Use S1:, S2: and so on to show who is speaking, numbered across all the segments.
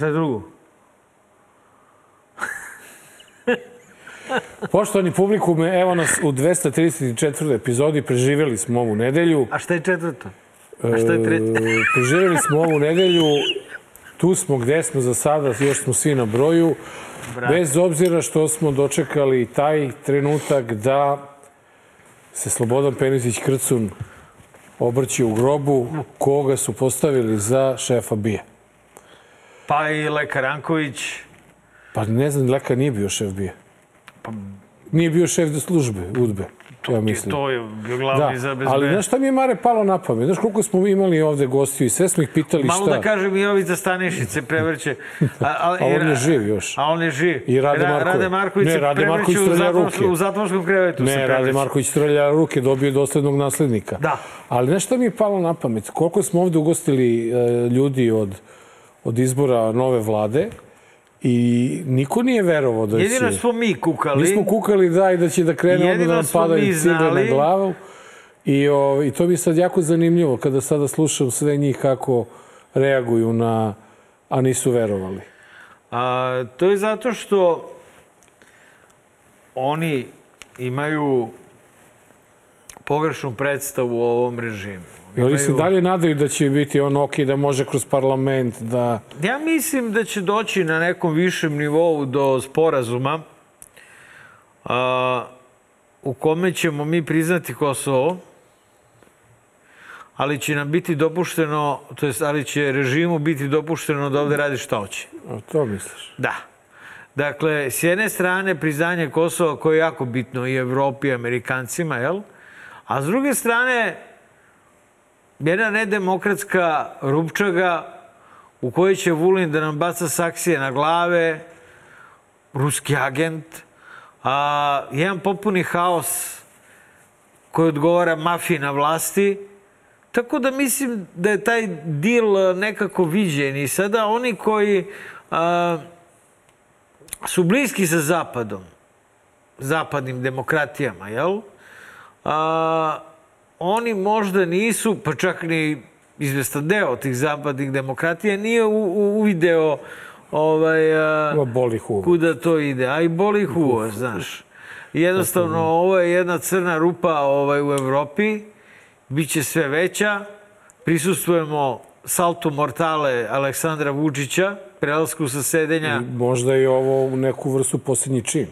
S1: Šta je drugo?
S2: Poštovani publikume, evo nas u 234. epizodi, preživjeli smo ovu nedelju.
S1: A šta je četvrto? A šta je treće?
S2: E, preživjeli smo ovu nedelju, tu smo gde smo za sada, još smo svi na broju.
S1: Bravo.
S2: Bez obzira što smo dočekali taj trenutak da se Slobodan Penisić Krcun obrći u grobu koga su postavili za šefa BIA.
S1: Pa i Lekar Anković.
S2: Pa ne znam, Leka nije bio šef BIA. Nije bio šef službe, UDBE, ja mislim.
S1: To je bio glavni za
S2: Da,
S1: bez
S2: ali
S1: mene.
S2: znaš šta mi je Mare palo na pamet? Znaš koliko smo imali ovde gostiju i sve smo ih pitali
S1: Malo
S2: šta?
S1: da kažem i Jovica Stanišice prevrće. A, a,
S2: A on je živ još.
S1: A on je živ.
S2: I Rade
S1: Ra-
S2: Marković.
S1: Rade Marković
S2: Ne,
S1: se
S2: Rade Marković
S1: prevrće u,
S2: trlja
S1: zatvorskom-
S2: ruke.
S1: u zatvorskom krevetu. se
S2: Ne, Rade
S1: prevrće.
S2: Marković trlja ruke, dobio je doslednog naslednika.
S1: Da.
S2: Ali znaš šta mi je palo na pamet? Koliko smo ovde ugostili e, ljudi od, od izbora nove vlade i niko nije verovao da
S1: Jedino
S2: će...
S1: smo mi kukali.
S2: Mi smo kukali da i da će da krene onda
S1: Jedino
S2: da nam padaju cigle na glavu. I, o, I to mi je sad jako zanimljivo kada sada slušam sve njih kako reaguju na... a nisu verovali.
S1: A, to je zato što oni imaju pogrešnu predstavu o ovom režimu.
S2: I oni se dalje nadaju da će biti on ok, da može kroz parlament, da...
S1: Ja mislim da će doći na nekom višem nivou do sporazuma a, u kome ćemo mi priznati Kosovo, ali će nam biti dopušteno, to jest, ali će režimu biti dopušteno da ovde radi šta hoće.
S2: A to misliš?
S1: Da. Dakle, s jedne strane priznanje Kosova koje je jako bitno i Evropi i Amerikancima, jel? A s druge strane, jedna nedemokratska rupčaga u kojoj će Vulin da nam baca saksije na glave, ruski agent, a jedan popuni haos koji odgovara mafiji na vlasti. Tako da mislim da je taj dil a, nekako viđen i sada oni koji a, su bliski sa Zapadom, zapadnim demokratijama, jel? A, oni možda nisu, pa čak ni izvestan deo tih zapadnih demokratija, nije u, u, uvideo ovaj, a,
S2: boli huva.
S1: kuda to ide. A i boli ih uvo, znaš. Jednostavno, ovo je jedna crna rupa ovaj, u Evropi. Biće sve veća. Prisustujemo saltu mortale Aleksandra Vučića, prelasku sa sedenja.
S2: Možda i ovo u neku vrstu posljednji čin.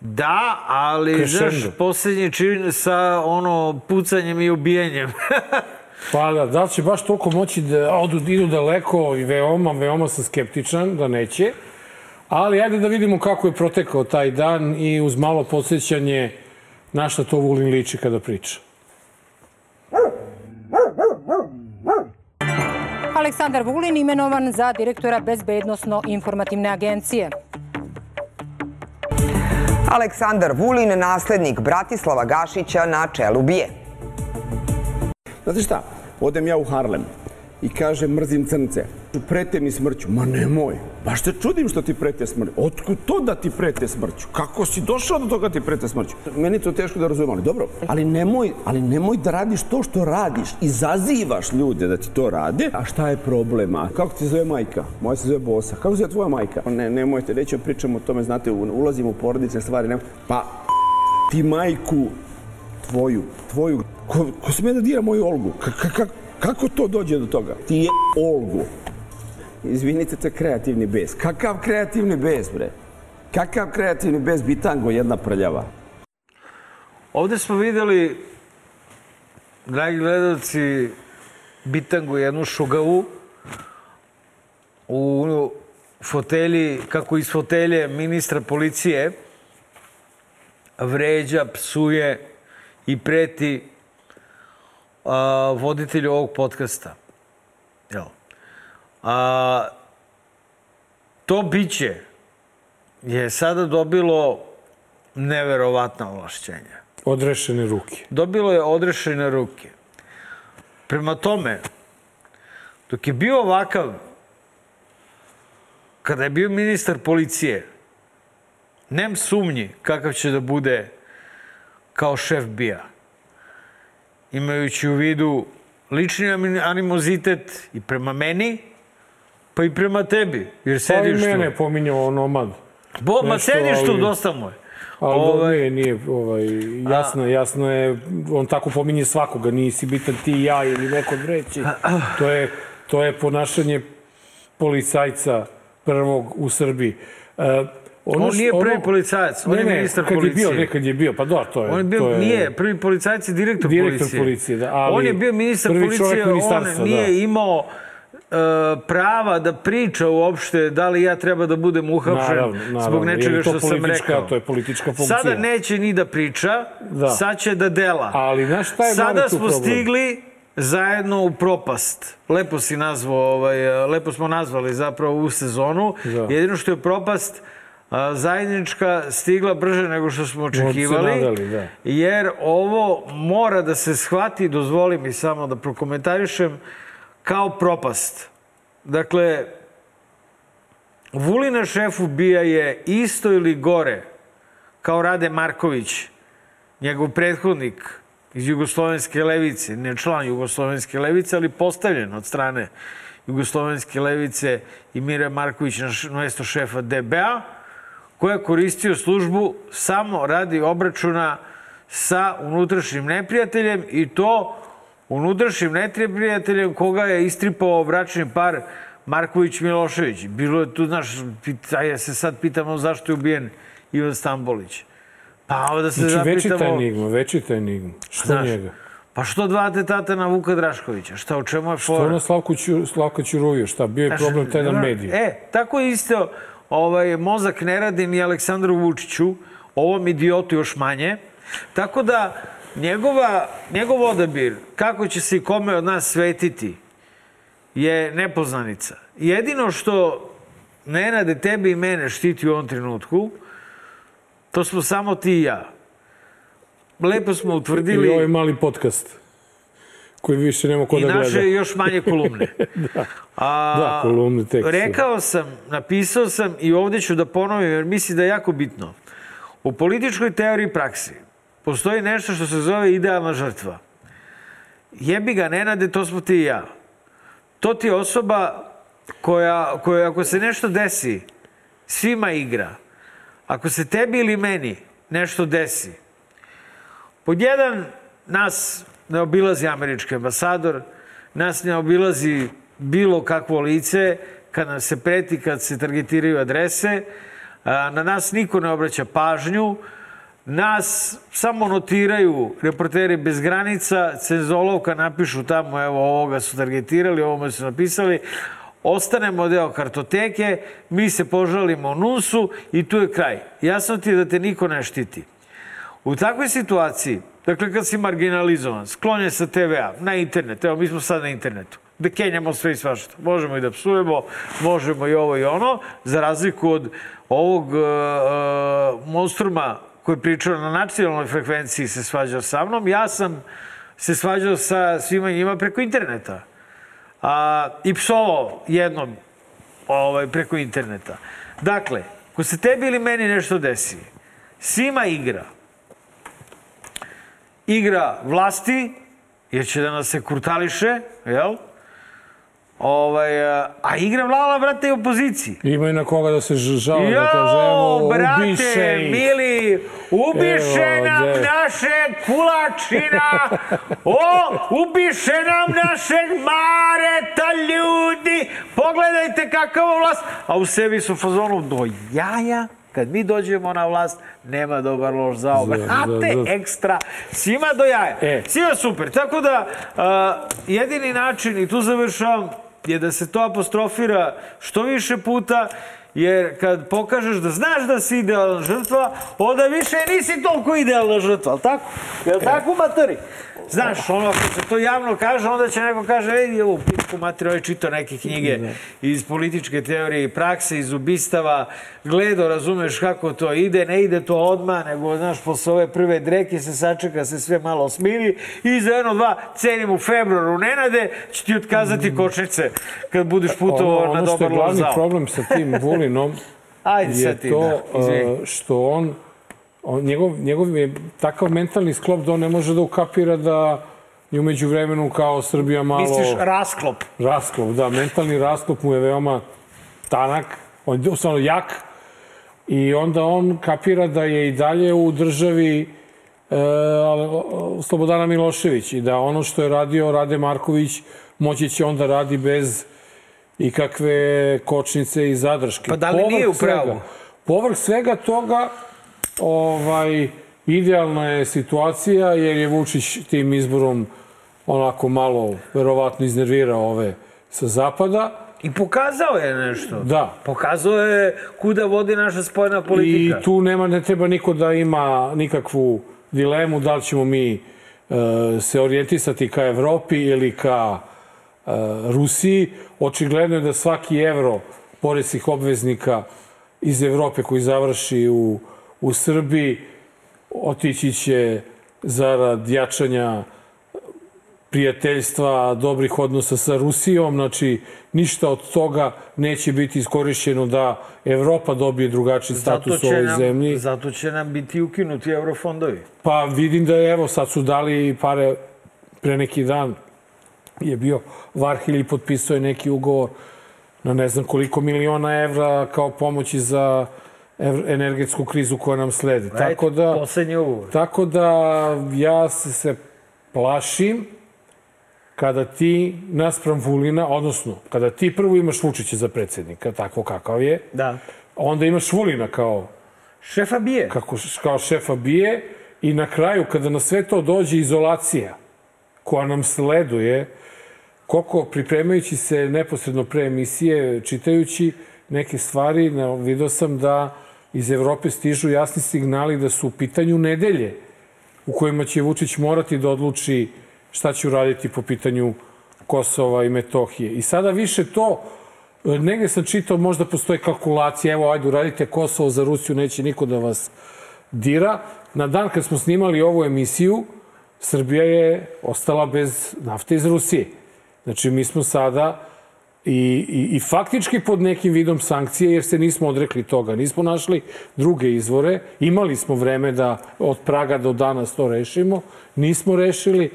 S1: Da, ali
S2: Crescendo.
S1: znaš, posljednji čin sa ono pucanjem i ubijenjem.
S2: Pa da, da će baš toliko moći da odu, idu daleko i veoma, veoma sam skeptičan da neće. Ali ajde da vidimo kako je protekao taj dan i uz malo podsjećanje na šta to Vulin liči kada priča.
S3: Aleksandar Vulin imenovan za direktora Bezbednostno-informativne agencije.
S4: Aleksandar Vulin, naslednik Bratislava Gašića na čelu bije.
S5: Znate šta, odem ja u Harlem i kaže mrzim crnce. Prete mi smrću. Ma nemoj, baš te čudim što ti prete smrću. Otkud to da ti prete smrću? Kako si došao do toga da ti prete smrću? Meni to teško da razumem, ali dobro. Ali nemoj, ali nemoj da radiš to što radiš. Izazivaš ljude da ti to rade. A šta je problema? Kako ti zove majka? Moja se zove Bosa. Kako se zove tvoja majka? Ne, nemojte, nećemo pričamo o tome, znate, ulazimo u porodične stvari. Ne, pa ti majku tvoju, tvoju, ko, ko sme da dira moju Olgu? Ka, kako to dođe do toga? Ti je Olgu. Izvinite, to je kreativni bes. Kakav kreativni bes, bre? Kakav kreativni bes, bitango jedna prljava.
S1: Ovde smo videli, dragi gledalci, bitangu jednu šugavu u fotelji, kako iz fotelje ministra policije vređa, psuje i preti a, voditelju ovog podcasta. A, to biće je sada dobilo neverovatna ovlašćenja.
S2: Odrešene ruke.
S1: Dobilo je odrešene ruke. Prema tome, dok je bio ovakav, kada je bio ministar policije, nem sumnji kakav će da bude kao šef bija. Imajući u vidu lični anim- animozitet i prema meni, pa i prema tebi, jer
S2: Pa i
S1: sediš tu.
S2: mene je pominjao onomad.
S1: Bo, ma sediš tu,
S2: ali-
S1: dosta mu je.
S2: Ali
S1: Ovaj-
S2: ovaj... nije, nije ovaj, jasno, jasno je, on tako pominje svakoga, nisi bitan ti i ja ili neko treći. To je, to je ponašanje policajca prvog u Srbiji. E, ono
S1: On nije prvi
S2: ono-
S1: policajac, on
S2: ne,
S1: je ministar
S2: kad
S1: policije.
S2: Je bio, ne, kad je bio, pa da, to je...
S1: On je bio,
S2: to je,
S1: nije, prvi policajac je direktor,
S2: Direktor
S1: policije.
S2: policije, da, ali
S1: on je bio ministar
S2: prvi
S1: policije, on nije
S2: da.
S1: imao prava da priča uopšte da li ja treba da budem uhapšen
S2: Naravno, naravno,
S1: zbog nečega što sam rekao.
S2: to je politička funkcija.
S1: Sada neće ni da priča,
S2: Da.
S1: sad će da dela.
S2: Ali, znaš šta je
S1: Sada smo
S2: problem?
S1: stigli zajedno u propast. Lepo si nazvao, ovaj, lepo smo nazvali zapravo u sezonu.
S2: Da.
S1: Jedino što je propast a, zajednička stigla brže nego što smo očekivali.
S2: nadali, da.
S1: Jer ovo mora da se shvati, dozvoli mi samo da prokomentarišem, kao propast. Dakle, Vulina šef ubija je isto ili gore kao Rade Marković, njegov prethodnik iz Jugoslovenske levice, ne član Jugoslovenske levice, ali postavljen od strane Jugoslovenske levice i Mire Marković na mesto šefa DBA, koja je koristio službu samo radi obračuna sa unutrašnjim neprijateljem i to unutrašnjim neprijateljem koga je istripao bračni par Marković Milošević. Bilo je tu, znaš, pita, ja se sad pitamo zašto je ubijen Ivan Stambolić. Pa ovo da se
S2: Znači, večita
S1: zapitamo...
S2: enigma, večita enigma. Što
S1: Znaš,
S2: njega?
S1: Pa što dva atentata na Vuka Draškovića? Šta, u čemu je
S2: Što
S1: fora?
S2: na Slavku Ću, Slavka Ćuruviju? Šta, bio je
S1: Znaš,
S2: problem taj
S1: dobro,
S2: mediju.
S1: E, tako je isto ovaj, mozak ne radi ni Aleksandru Vučiću, ovom idiotu još manje. Tako da, njegova, njegov odabir, kako će se i kome od nas svetiti, je nepoznanica. Jedino što Nenade, tebe i mene štiti u ovom trenutku, to smo samo ti i ja. Lepo smo utvrdili...
S2: I ovaj mali podcast koji više nema ko
S1: I
S2: da gleda.
S1: naše još manje kolumne. A,
S2: Da, kolumne tek su.
S1: Rekao sam, napisao sam i ovdje ću da ponovim jer mislim da je jako bitno. U političkoj teoriji praksi postoji nešto što se zove idealna žrtva. Jebi ga, Nenade, to smo ti i ja. To ti je osoba koja, koja ako se nešto desi, svima igra. Ako se tebi ili meni nešto desi, Pod jedan, nas ne obilazi američki ambasador, nas ne obilazi bilo kakvo lice, kad nam se preti, kad se targetiraju adrese, na nas niko ne obraća pažnju, nas samo notiraju reporteri bez granica, cenzolovka napišu tamo, evo ovoga su targetirali, ovome su napisali, ostanemo deo kartoteke, mi se požalimo NUNS-u i tu je kraj. Jasno ti je da te niko ne štiti. U takvoj situaciji, dakle kad si marginalizovan, sklonjen sa TV-a, na internet, evo mi smo sad na internetu, da kenjamo sve i svašta. Možemo i da psujemo, možemo i ovo i ono, za razliku od ovog uh, monstruma koji je pričao na nacionalnoj frekvenciji se svađao sa mnom, ja sam se svađao sa svima njima preko interneta. A, I psovao jednom ovaj, preko interneta. Dakle, ko se tebi ili meni nešto desi, svima igra igra vlasti, jer će da nas se kurtališe, jel? Ovaj, a a igra vlala, brate, i opoziciji.
S2: Ima i na koga da se žale, da kaže, evo,
S1: brate,
S2: ubiše ih.
S1: mili, ubiše
S2: Evo,
S1: nam
S2: gde-
S1: naše kulačina, o, ubiše nam našeg mareta ljudi, pogledajte kakava vlast, a u sebi su u fazonu do jaja, kad mi dođemo na vlast, nema dobar loš za oba.
S2: Da, da,
S1: ekstra, svima do jaja.
S2: E.
S1: Svima super. Tako da, a, jedini način, i tu završavam, je da se to apostrofira što više puta, jer kad pokažeš da znaš da si idealna žrtva, onda više nisi toliko idealna žrtva, ali tako? Jel tako, matori? Znaš, ono, ako se to javno kaže, onda će neko kaže, vidi ovu pitku materi, ovaj čitao neke knjige iz političke teorije i prakse, iz ubistava, gledo, razumeš kako to ide, ne ide to odmah, nego, znaš, posle ove prve dreke se sačeka, se sve malo smiri i za jedno, dva, cenim u februaru Nenade, će ti otkazati kočnice kad budeš putovao
S2: ono,
S1: na
S2: ono što je
S1: dobar
S2: glavni
S1: lozao.
S2: problem sa tim Vulinom
S1: Ajde
S2: je
S1: sad ti,
S2: to
S1: da,
S2: uh, što on, on njegov, njegov je takav mentalni sklop da on ne može da ukapira da i umeđu vremenu kao Srbija malo...
S1: Misliš rasklop?
S2: Rasklop, da. Mentalni rasklop mu je veoma tanak, on je stvarno jak i onda on kapira da je i dalje u državi e, Slobodana Milošević i da ono što je radio Rade Marković moći će onda radi bez ikakve kočnice i zadrške.
S1: Pa da li nije u pravu?
S2: Svega, povrh svega toga, ovaj, idealna je situacija jer je Vučić tim izborom onako malo, verovatno, iznervirao ove sa zapada.
S1: I pokazao je nešto.
S2: Da.
S1: Pokazao je kuda vodi naša spojna politika.
S2: I tu nema, ne treba niko da ima nikakvu dilemu da li ćemo mi e, se orijentisati ka Evropi ili ka e, Rusiji. Očigledno je da svaki evro poreskih obveznika iz Evrope koji završi u, u Srbiji otići će zarad jačanja prijateljstva, dobrih odnosa sa Rusijom, znači ništa od toga neće biti iskorišćeno da Evropa dobije drugačiji status u ovoj
S1: nam,
S2: zemlji.
S1: Zato će nam biti ukinuti eurofondovi.
S2: Pa vidim da je, evo, sad su dali pare pre neki dan je bio Varhilj i potpisao je neki ugovor na ne znam koliko miliona evra kao pomoći za energetsku krizu koja nam sledi.
S1: Right,
S2: tako da,
S1: poslednji ugovor.
S2: Tako da ja se, se plašim kada ti naspram Vulina, odnosno kada ti prvo imaš Vučića za predsednika, tako kakav je,
S1: Da.
S2: onda imaš Vulina kao,
S1: Šefa bije.
S2: kako, kao šefa bije i na kraju kada na sve to dođe izolacija koja nam sleduje, koliko pripremajući se neposredno pre emisije, čitajući neke stvari, vidio sam da iz Evrope stižu jasni signali da su u pitanju nedelje u kojima će Vučić morati da odluči šta će uraditi po pitanju Kosova i Metohije. I sada više to, negde sam čitao, možda postoje kalkulacija, evo, ajde, uradite Kosovo za Rusiju, neće niko da vas dira. Na dan kad smo snimali ovu emisiju, Srbija je ostala bez nafte iz Rusije. Znači, mi smo sada i, i, i faktički pod nekim vidom sankcije, jer se nismo odrekli toga. Nismo našli druge izvore. Imali smo vreme da od Praga do danas to rešimo. Nismo rešili.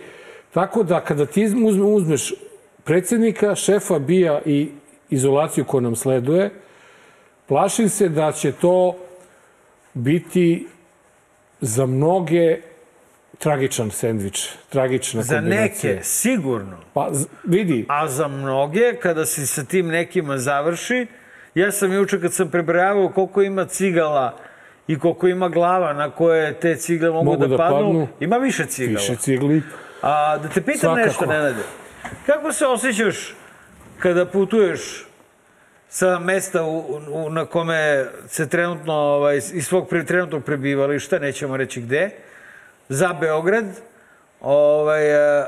S2: Tako da kada ti uzme, uzmeš predsednika, šefa bija i izolaciju koja nam sleduje, plašim se da će to biti za mnoge tragičan sendvič, tragična
S1: Za
S2: kombinacija.
S1: neke, sigurno.
S2: Pa vidi.
S1: A za mnoge, kada se sa tim nekima završi, ja sam juče kad sam prebrajavao koliko ima cigala i koliko ima glava na koje te cigle mogu,
S2: Mogu
S1: da,
S2: da
S1: padnu,
S2: padnu.
S1: ima više cigala.
S2: Više cigli.
S1: A da te pitam
S2: Svakako.
S1: nešto, Nenade. Kako se osjećaš kada putuješ sa mesta u, u, na kome se trenutno, ovaj, iz svog pre, trenutnog prebivališta, nećemo reći gde, za Beograd, ovaj, e,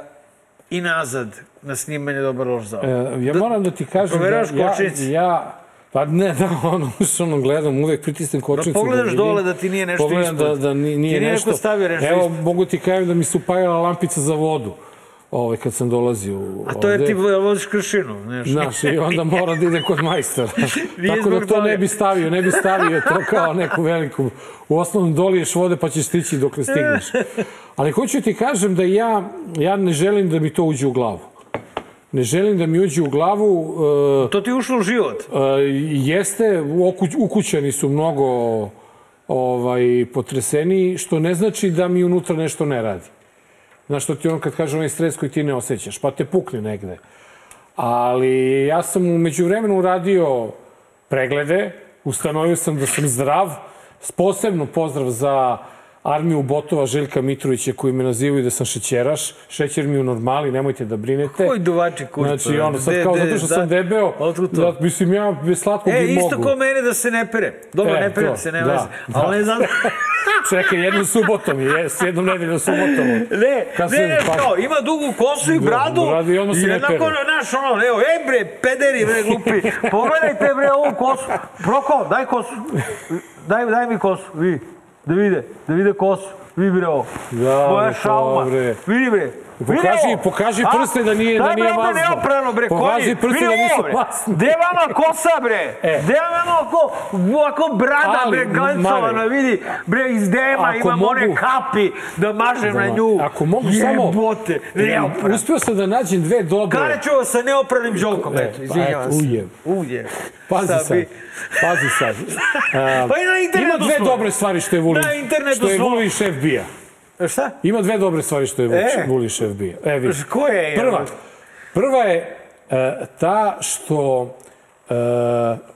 S1: i nazad na snimanje Dobar loš za
S2: E, ja moram da ti kažem da
S1: Proveravaš
S2: ja, ja Pa ne, da, ono, ono gledam, uvek pritisnem kočnicu.
S1: Da pogledaš
S2: vidim.
S1: dole da ti nije nešto
S2: Pogledam da,
S1: ispod.
S2: da ni-
S1: Ti
S2: nije
S1: nije
S2: nešto.
S1: stavio nešto
S2: Evo,
S1: ispod.
S2: mogu ti kažem da mi se upajala lampica za vodu. Ovaj, kad sam dolazio
S1: A to je ti voziš kršinu, znaš.
S2: Znaš, i onda mora da ide kod majstora. Tako da to ne bi stavio, ne bi stavio to kao neku veliku. U osnovnom doliješ vode pa ćeš stići dok ne stigneš. Ali hoću ti kažem da ja, ja ne želim da mi to uđe u glavu. Ne želim da mi uđe u glavu. e,
S1: To ti ušlo u život.
S2: E, jeste, ukućani su mnogo ovaj, potreseni, što ne znači da mi unutra nešto ne radi. Znaš što ti on kad kaže onaj stres koji ti ne osjećaš, pa te pukne negde. Ali ja sam umeđu vremenu radio preglede, ustanovio sam da sam zdrav, posebno pozdrav za armiju botova Željka Mitrovića koji me nazivaju da sam šećeraš. Šećer mi je u normali, nemojte da brinete.
S1: Koji duvači kurca?
S2: Znači, ono, sad
S1: De-
S2: kao
S1: de-
S2: zato što
S1: da-
S2: sam debeo, da, mislim, ja bez slatkog
S1: E,
S2: i
S1: isto
S2: mogu.
S1: ko mene da se ne pere. Dobro,
S2: E,
S1: ne perem
S2: to,
S1: se, ne
S2: da,
S1: veze.
S2: da.
S1: Ali ne znam...
S2: Čekaj, jednom subotom je, jes, jednom nedeljom subotom.
S1: Ne,
S2: Kad
S1: ne, ne,
S2: pa-
S1: kao, ima dugu kosu i bradu.
S2: bradu i odmah se ne
S1: jednako,
S2: pere.
S1: naš, ono, evo, e bre, pederi, bre, glupi. Pogledajte, bre, ovu kosu. Proko, daj kosu. Daj, daj mi kosu, vi. Да виде, да виде Косо. Ви бре,
S2: Кой
S1: е
S2: шалма? Види
S1: бре.
S2: Bre.
S1: Bre.
S2: Pokaži, pokaži prste da nije, da
S1: Daj,
S2: nije
S1: bre, ovo
S2: mazno.
S1: neoprano, bre,
S2: Pokaži prste da nisu
S1: bre.
S2: masni.
S1: Gde vama kosa, bre?
S2: E.
S1: Gde vama ovako, ovako brada,
S2: Ali,
S1: bre, glancovana, vidi, bre, iz dema
S2: ako
S1: imam one
S2: mogu-
S1: kapi da mažem na nju.
S2: Ako mogu samo...
S1: Jebote, neoprano.
S2: Uspio sam da nađem dve dobre.
S1: Kareću sa neopranim žolkom,
S2: E,
S1: eto,
S2: pa
S1: izvinjavam se.
S2: ujeb.
S1: Ujeb.
S2: Pazi sad.
S1: bi-
S2: Pazi sad. A,
S1: Pa i na internetu
S2: Ima dve dobre stvari što je Vulin,
S1: Na internetu
S2: što je. Vulin šef bija.
S1: Šta?
S2: Ima dve dobre stvari što je
S1: E.
S2: Vulin šef bija. E, vidi.
S1: Koje je?
S2: Prva, prva je e, ta što e,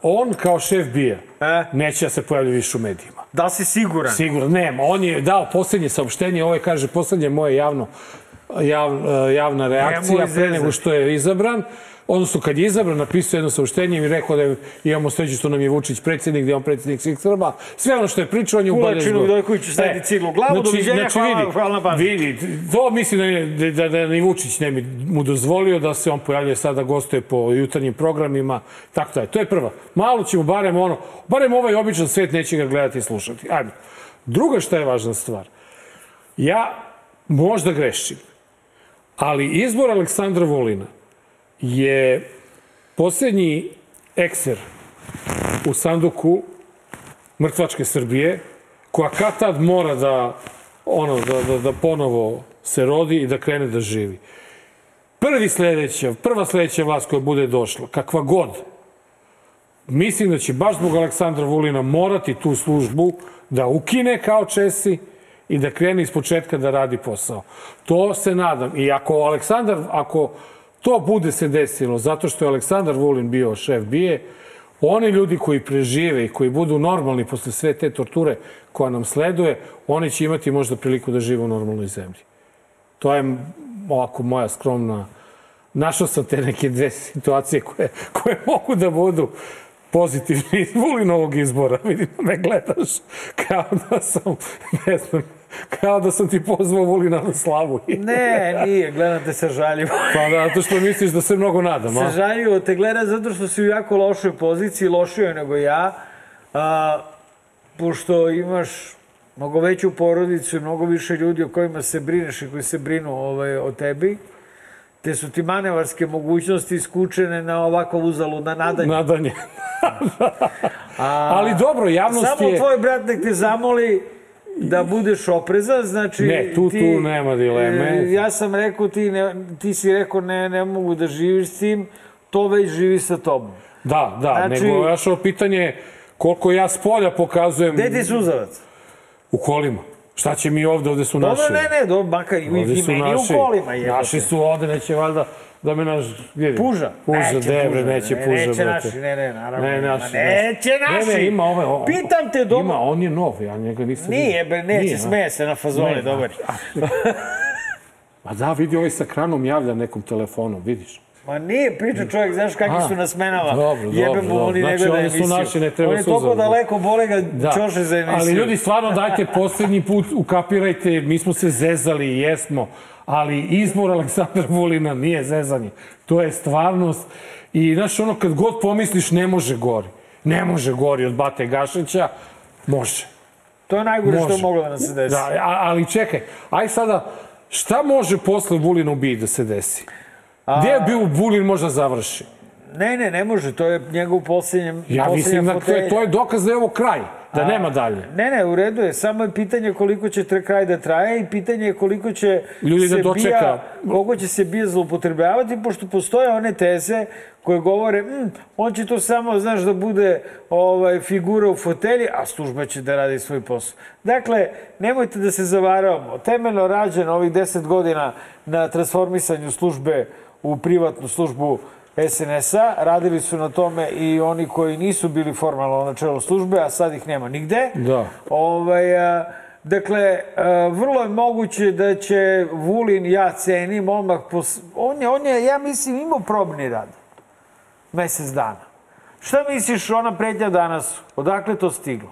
S2: on kao šef bija
S1: E.
S2: neće da se pojavlja više u medijima.
S1: Da li si siguran?
S2: Sigurno, nema. On je dao poslednje saopštenje, ovo je, kaže, poslednje moje javno, jav, e, javna reakcija pre nego što je izabran. Odnosno, kad je izabran, napisao jedno saopštenje i rekao da je, imamo sreću što nam je Vučić predsjednik, da je on predsjednik svih Srba. Sve ono što je pričao, on je
S1: Kulačinu
S2: ubadezgo.
S1: Vidojkoviću sledi ciglu u glavu, doviđenja, hvala- hvala na pažnji.
S2: Vidi, to mislim da, je, da, da ni Vučić ne bi mu dozvolio da se on pojavljuje sada, gostuje po jutarnjim programima, tako da je. To je prva. Malo ćemo barem ono, barem ovaj običan svet neće ga gledati i slušati. Ajde. Druga šta je važna stvar. Ja možda grešim, ali izbor Aleksandra Vulina je posljednji ekser u sanduku mrtvačke Srbije, koja kad tad mora da, ono, da, da, da ponovo se rodi i da krene da živi. Prvi sledeća, prva sledeća vlast koja bude došla, kakva god, mislim da će baš zbog Aleksandra Vulina morati tu službu da ukine kao Česi i da krene iz početka da radi posao. To se nadam. I ako Aleksandar, ako to bude se desilo zato što je Aleksandar Vulin bio šef bije, oni ljudi koji prežive i koji budu normalni posle sve te torture koja nam sleduje, oni će imati možda priliku da žive u normalnoj zemlji. To je ovako moja skromna... Našao sam te neke dve situacije koje, koje mogu da budu pozitivni iz Vulinovog izbora. Vidim da me gledaš kao da sam, ne znam, kao da sam ti pozvao Vulina na slavu.
S1: Ne, nije, gledam te sa žaljivo.
S2: Pa da, to što misliš da se mnogo nadam,
S1: Sa žaljivo te gleda zato što si u jako lošoj poziciji, lošijoj nego ja. A, pošto imaš mnogo veću porodicu i mnogo više ljudi o kojima se brineš i koji se brinu ovaj, o tebi, te su ti manevarske mogućnosti iskučene na ovako uzaludna nadanje.
S2: Nadanje. Ali dobro, javnost
S1: Samo
S2: je...
S1: tvoj brat nek te zamoli da budeš oprezan, znači...
S2: Ne, tu-
S1: ti,
S2: tu nema dileme.
S1: e, Ja sam rekao, ti, ne, ti si rekao ne, ne mogu da živiš s tim, to već živi sa tobom.
S2: Da, da,
S1: Znači-
S2: nego ja što pitanje koliko ja s polja pokazujem
S1: Gde ti suzavac?
S2: u kolima. Šta će mi ovde, ovde su naši.
S1: Dobro, ne, ne, dobro, makar i, i meni
S2: naši.
S1: u kolima. jebote.
S2: Naši su ovde, neće valjda da me naš... Vidi.
S1: Puža?
S2: Puža,
S1: Neće
S2: ne, bre,
S1: puža,
S2: neće
S1: ne,
S2: puža,
S1: neće
S2: brate.
S1: naši, ne, ne, naravno.
S2: Ne, naši.
S1: Ma neće naši.
S2: Ne, ne, ima ovaj... o-
S1: Pitam te, dobro.
S2: Ima, on je nov, ja njega nisam...
S1: Nije, bre, neće,
S2: Nije,
S1: smeje se na fazone,
S2: Ne,
S1: dobar.
S2: Ma da, vidi ovaj sa kranom javlja nekom telefonom, vidiš.
S1: Ma nije priča čovjek, znaš kakvi su na smenama.
S2: dobro,
S1: Jebe
S2: dobro,
S1: mu, oni
S2: dobro.
S1: ne
S2: Znači,
S1: gleda
S2: oni su
S1: emisiju.
S2: naši, ne treba
S1: On je toliko daleko, bole ga
S2: Da.
S1: čoše za emisiju.
S2: Ali ljudi, stvarno dajte poslednji put, ukapirajte, mi smo se zezali, jesmo, ali izbor Aleksandra Vulina nije zezanje. To je stvarnost. I, znaš, ono, kad god pomisliš, ne može gori. Ne može gori od Bate Gašića, može.
S1: To je najgore što
S2: Može.
S1: je moglo da nam se desi.
S2: Da, ali čekaj, aj sada, šta može posle Vulina ubiti da se desi? Gde je bio Vulin možda završi?
S1: Ne, ne, ne može, to je njegov posljednjem,
S2: Ja mislim da to je, to je dokaz da je ovo kraj, da nema dalje.
S1: Ne, ne, u redu je. Samo je pitanje koliko će tre kraj da traje i pitanje je koliko će
S2: Ljudi da
S1: se
S2: dočeka.
S1: bija, koliko će se bija zloupotrebljavati, pošto postoje one teze koje govore, mm, on će to samo, znaš, da bude ovaj, figura u fotelji, a služba će da radi svoj posao. Dakle, nemojte da se zavaravamo. Temeljno rađeno ovih deset godina na transformisanju službe u privatnu službu SNS-a. Radili su na tome i oni koji nisu bili formalno na čelu službe, a sad ih nema nigde.
S2: Da.
S1: Ovaj, a, dakle, a, vrlo je moguće da će Vulin, ja cenim, odmah pos... on, je, on je, ja mislim, imao probni rad. Mesec dana. Šta misliš, ona pretnja danas, odakle to stiglo?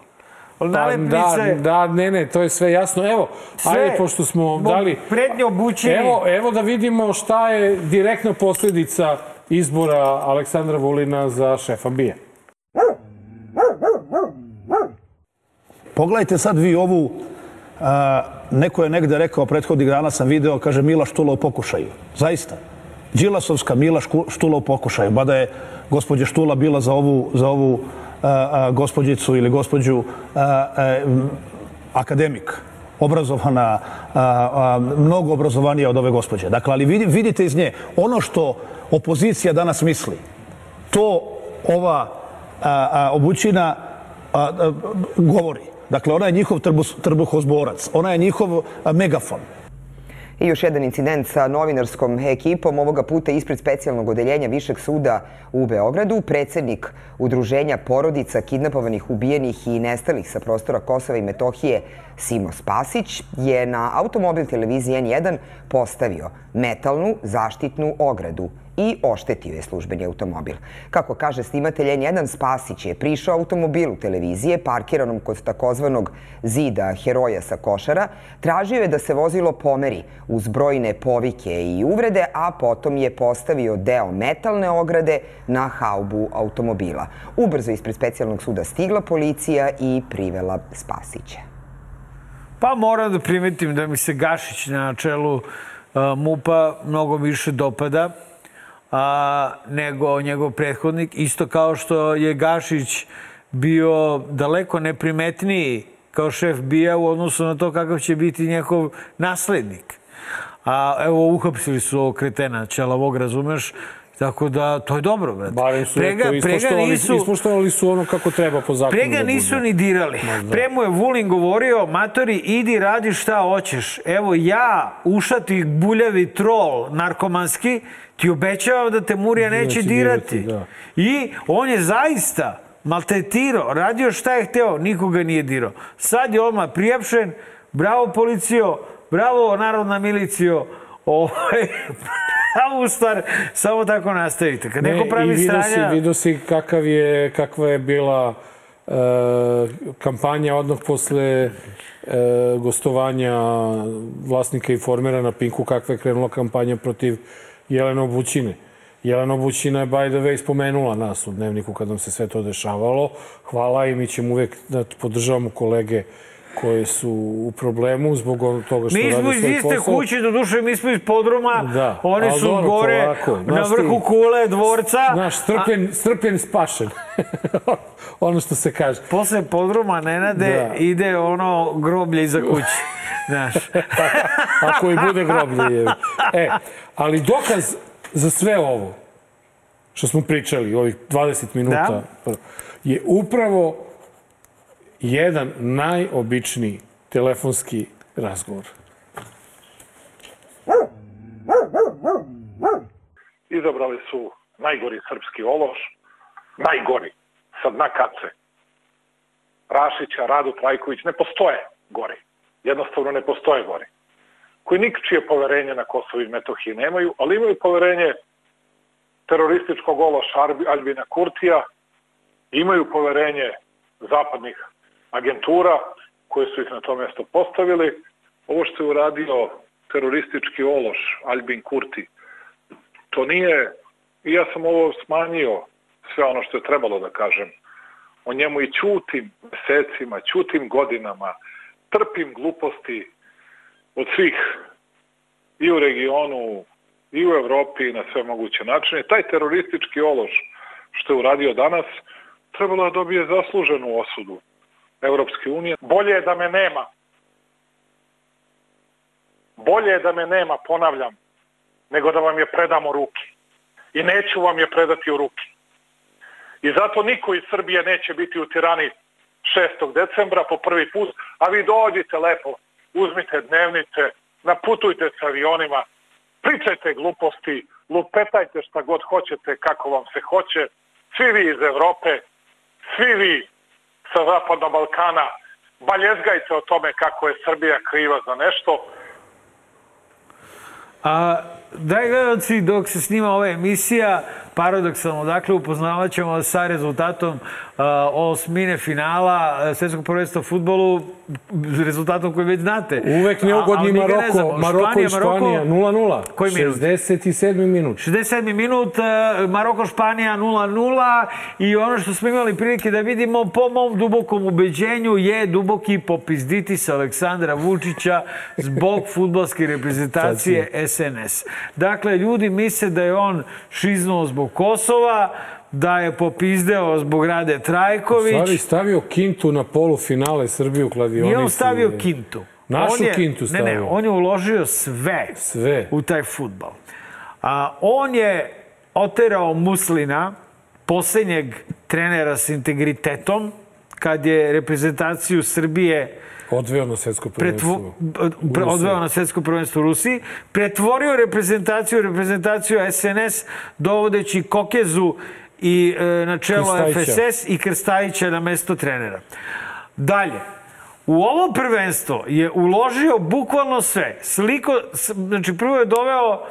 S2: Pa,
S1: Nalepnice,
S2: da, da, ne, ne, to je sve jasno. Evo,
S1: sve,
S2: ajde, pošto smo
S1: mo-
S2: dali...
S1: Pretnje obućeni.
S2: Evo, evo da vidimo šta je direktna posledica izbora Aleksandra Vulina za šefa BIA.
S6: Pogledajte sad vi ovu a, neko je negde rekao, prethodnih dana sam video, kaže Mila Štula u pokušaju. Zaista. Đilasovska Mila Štula u pokušaju. Mada je gospođa Štula bila za ovu, za ovu gospođicu ili gospođu akademik obrazovana, mnogo obrazovanija od ove gospođe. Dakle, ali vidi, vidite iz nje, ono što opozicija danas misli, to ova obućina govori. Dakle, ona je njihov trbuh, trbuhozborac, ona je njihov megafon.
S4: I još jedan incident sa novinarskom ekipom, ovoga puta ispred specijalnog odeljenja Višeg suda u Beogradu. Predsednik Udruženja porodica kidnapovanih, ubijenih i nestalih sa prostora Kosova i Metohije Simo Spasić je na automobil televizije N1 postavio metalnu zaštitnu ogradu i oštetio je službeni automobil. Kako kaže snimatelj N1, Spasić je prišao automobilu televizije parkiranom kod takozvanog zida heroja sa košara, tražio je da se vozilo pomeri uz brojne povike i uvrede, a potom je postavio deo metalne ograde na haubu automobila. Ubrzo ispred specijalnog suda stigla policija i privela Spasića.
S1: Pa moram da primetim da mi se Gašić na čelu uh, MUPA mnogo više dopada a, nego njegov prethodnik. Isto kao što je Gašić bio daleko neprimetniji kao šef bija u odnosu na to kakav će biti njegov naslednik. A evo, uhapsili su ovog kretena Čelavog, razumeš? Tako da, to je dobro, brate.
S2: Barem su prega, to ispoštovali, nisu, ispoštovali su ono kako treba po zakonu.
S1: Prega
S2: da
S1: nisu ni dirali. Pre mu je Vulin govorio, matori, idi radi šta hoćeš. Evo ja, ušati buljavi trol narkomanski, ti obećavam da te Murija neće, neće dirati. dirati da. I on je zaista maltretirao, radio šta je hteo, nikoga nije dirao. Sad je odmah prijapšen, bravo policijo, bravo narodna milicijo, ovaj, pravu stvar, samo tako nastavite. Kad neko pravi
S2: ne, i
S1: stranja...
S2: Si, vidio si kakav je, kakva je bila e, kampanja odmah posle e, gostovanja vlasnika informera na Pinku, kakva je krenula kampanja protiv Jelena Obućine. Jelena Obućina je, by the way, spomenula nas u dnevniku kad nam se sve to dešavalo. Hvala i mi ćemo uvek da podržavamo kolege koji su u problemu zbog toga što
S1: mi
S2: rade svoj posao.
S1: Mi smo iz iste kuće, do duše mi smo iz podruma,
S2: da,
S1: oni su dobro, gore polako. na vrhu ti, kule dvorca.
S2: Znaš, strpljen, a... strpljen spašen. ono što se kaže.
S1: Posle podruma Nenade da. ide ono groblje iza kuće. Znaš.
S2: Ako i bude groblje. Je. E, ali dokaz za sve ovo što smo pričali, ovih 20 minuta, da? je upravo jedan najobičniji telefonski razgovor.
S7: Izabrali su najgori srpski ološ, najgori, sa dna kace. Rašića, Radu Trajković, ne postoje gori. Jednostavno ne postoje gori. Koji nikčije poverenje na Kosovo i Metohiji nemaju, ali imaju poverenje terorističkog ološa Albina Kurtija, imaju poverenje zapadnih agentura koje su ih na to mesto postavili. Ovo što je uradio teroristički ološ Albin Kurti, to nije, i ja sam ovo smanjio sve ono što je trebalo da kažem, o njemu i ćutim mesecima, ćutim godinama, trpim gluposti od svih i u regionu, i u Evropi na sve moguće načine. Taj teroristički ološ što je uradio danas, trebalo da dobije zasluženu osudu Evropske unije. Bolje je da me nema. Bolje je da me nema, ponavljam, nego da vam je predamo ruki. I neću vam je predati u ruki. I zato niko iz Srbije neće biti u tirani 6. decembra po prvi put, a vi dođite lepo, uzmite dnevnice, naputujte se avionima, pričajte gluposti, lupetajte šta god hoćete, kako vam se hoće, svi vi iz Evrope, svi vi sa Zapadnog Balkana, baljezgajte o tome kako je Srbija kriva za nešto.
S1: A, daj gledalci, dok se snima ova emisija, paradoksalno. Dakle, upoznavat ćemo sa rezultatom osmine finala uh, Svetskog prvenstva u futbolu, rezultatom koji već znate.
S2: Uvek neugodni
S1: A-
S2: Maroko. Maroko i
S1: Španija,
S2: Španija, 0-0.
S1: Koji minut?
S2: 67. minut.
S1: 67. minut, uh, Maroko-Španija 0-0 i ono što smo imali prilike da vidimo po mom dubokom ubeđenju je duboki popizditis Aleksandra Vučića zbog futbolske reprezentacije SNS. Dakle, ljudi misle da je on šiznuo zbog Kosova, da je popizdeo zbog Rade Trajković.
S2: Stvari stavio Kintu na polufinale Srbiju kladionici.
S1: Nije on stavio Kintu.
S2: Našu
S1: on je,
S2: Kintu
S1: Ne, ne,
S2: stavio.
S1: on je uložio sve,
S2: Sve.
S1: u taj futbal. A, on je oterao Muslina, posljednjeg trenera s integritetom, kad je reprezentaciju Srbije
S2: Odveo na svetsko
S1: pretvo,
S2: prvenstvo.
S1: pre, odveo na svetsko prvenstvo u Rusiji, pretvorio reprezentaciju reprezentaciju SNS dovodeći Kokezu i e, na čelo
S2: Krstajića.
S1: FSS i Krstajića na mesto trenera. Dalje, u ovo prvenstvo je uložio bukvalno sve. Sliko, s- znači prvo je doveo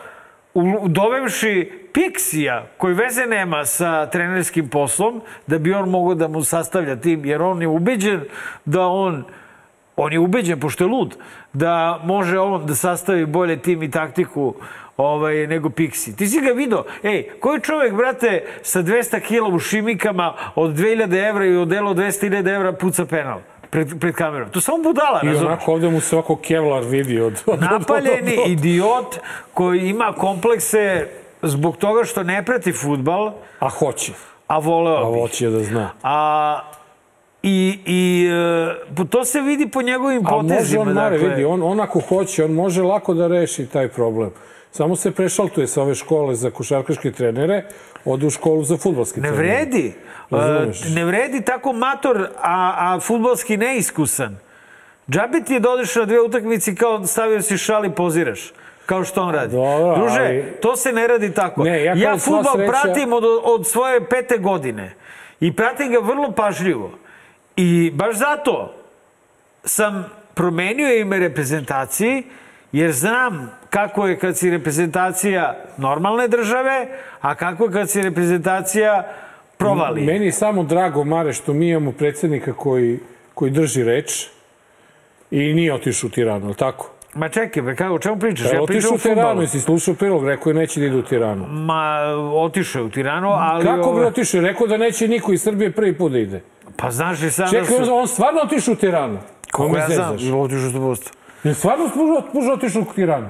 S1: u- dovevši Pixija, koji veze nema sa trenerskim poslom, da bi on mogao da mu sastavlja tim, jer on je ubeđen da on on je ubeđen, pošto je lud, da može on da sastavi bolje tim i taktiku ovaj, nego Pixi. Ti si ga vidio. Ej, koji čovjek, brate, sa 200 kila u šimikama od 2000 evra i odelo 200.000 evra puca penal pred, pred kamerom? To samo budala,
S2: I
S1: razumiješ?
S2: onako ovde mu se ovako Kevlar vidi od... od-
S1: Napaljeni
S2: od- od-
S1: idiot koji ima komplekse zbog toga što ne prati futbal,
S2: A hoće.
S1: a voleo
S2: A hoće da zna.
S1: A, I, i e, to se vidi po njegovim
S2: A može
S1: potezima.
S2: on, Mare,
S1: dakle.
S2: vidi, on, on ako hoće, on može lako da reši taj problem. Samo se prešaltuje sa ove škole za košarkaške trenere, ode u školu za futbolske
S1: Ne
S2: trenere.
S1: vredi.
S2: Razumeš?
S1: E, ne vredi tako mator, a, a futbolski neiskusan. Džabe ti je da odeš na dve utakmici kao stavio si šal i poziraš. Kao što on radi.
S2: Dobro,
S1: Druže,
S2: ali-
S1: to se ne radi tako.
S2: Ne, ja
S1: ja
S2: sva
S1: futbol
S2: sreća-
S1: pratim od, od svoje pete godine. I pratim ga vrlo pažljivo. I baš zato sam promenio ime reprezentaciji, jer znam kako je kad si reprezentacija normalne države, a kako je kad si reprezentacija provali.
S2: Meni je samo drago, Mare, što mi imamo predsjednika koji, koji drži reč i nije otišao u Tiranu, ali tako?
S1: Ma čekaj, bre, kako, o čemu pričaš?
S2: Ja
S1: Ja pričam o
S2: u Tiranu, jesi slušao prilog, rekao je neće da ide u Tiranu.
S1: Ma, otišao je u Tiranu, ali...
S2: Kako bi otišao? Rekao da neće niko iz Srbije prvi put da ide.
S1: Pa znaš li sad da
S2: Čekaj, on,
S1: su...
S2: on stvarno otišao u Tiranu? Ko
S1: Kako ja znam, otišao u Boston.
S2: Je stvarno spužao, spužao otišao u Tiranu?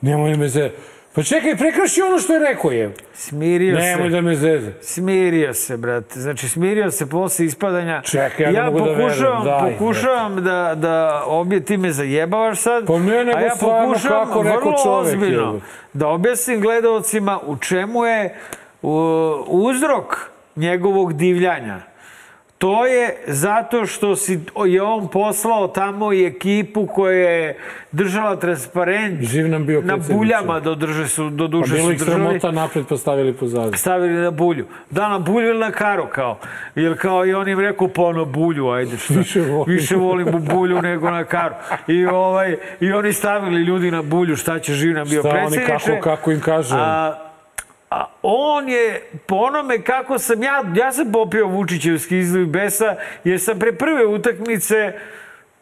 S2: Nemoj me ze... Pa čekaj, prekrši ono što je rekao je.
S1: Smirio
S2: Nemoj
S1: se.
S2: da me zeze.
S1: Smirio se, brate. Znači, smirio se posle ispadanja.
S2: Čekaj, ja ne
S1: ja
S2: mogu da
S1: pokušavam,
S2: verujem, daj,
S1: pokušavam da, da obje ti me zajebavaš sad.
S2: Pa ne, nego
S1: a ja
S2: stvarno,
S1: pokušavam
S2: kako rekao
S1: vrlo
S2: čovek,
S1: ozbiljno
S2: jebote.
S1: da objasnim gledalcima u čemu je u, uzrok njegovog divljanja. To je zato što si, je on poslao tamo i ekipu koja je držala transparent
S2: Živ nam bio
S1: na
S2: predsjedniče.
S1: buljama do, drže su, do
S2: Pa
S1: duše
S2: bilo
S1: su
S2: ih
S1: držali
S2: sramota napred pa stavili pozadnje.
S1: stavili na bulju. Da, na bulju ili na karu, kao. Jer kao i on im rekao, pa na bulju, ajde šta.
S2: Više volim.
S1: Više volim u bulju nego na karu. I, ovaj, I oni stavili ljudi na bulju, šta će živ nam bio
S2: Šta oni,
S1: predsjedniče.
S2: kako, kako im kaže?
S1: A, a on je, po onome kako sam ja, ja sam popio Vučićevski izliv besa, jer sam pre prve utakmice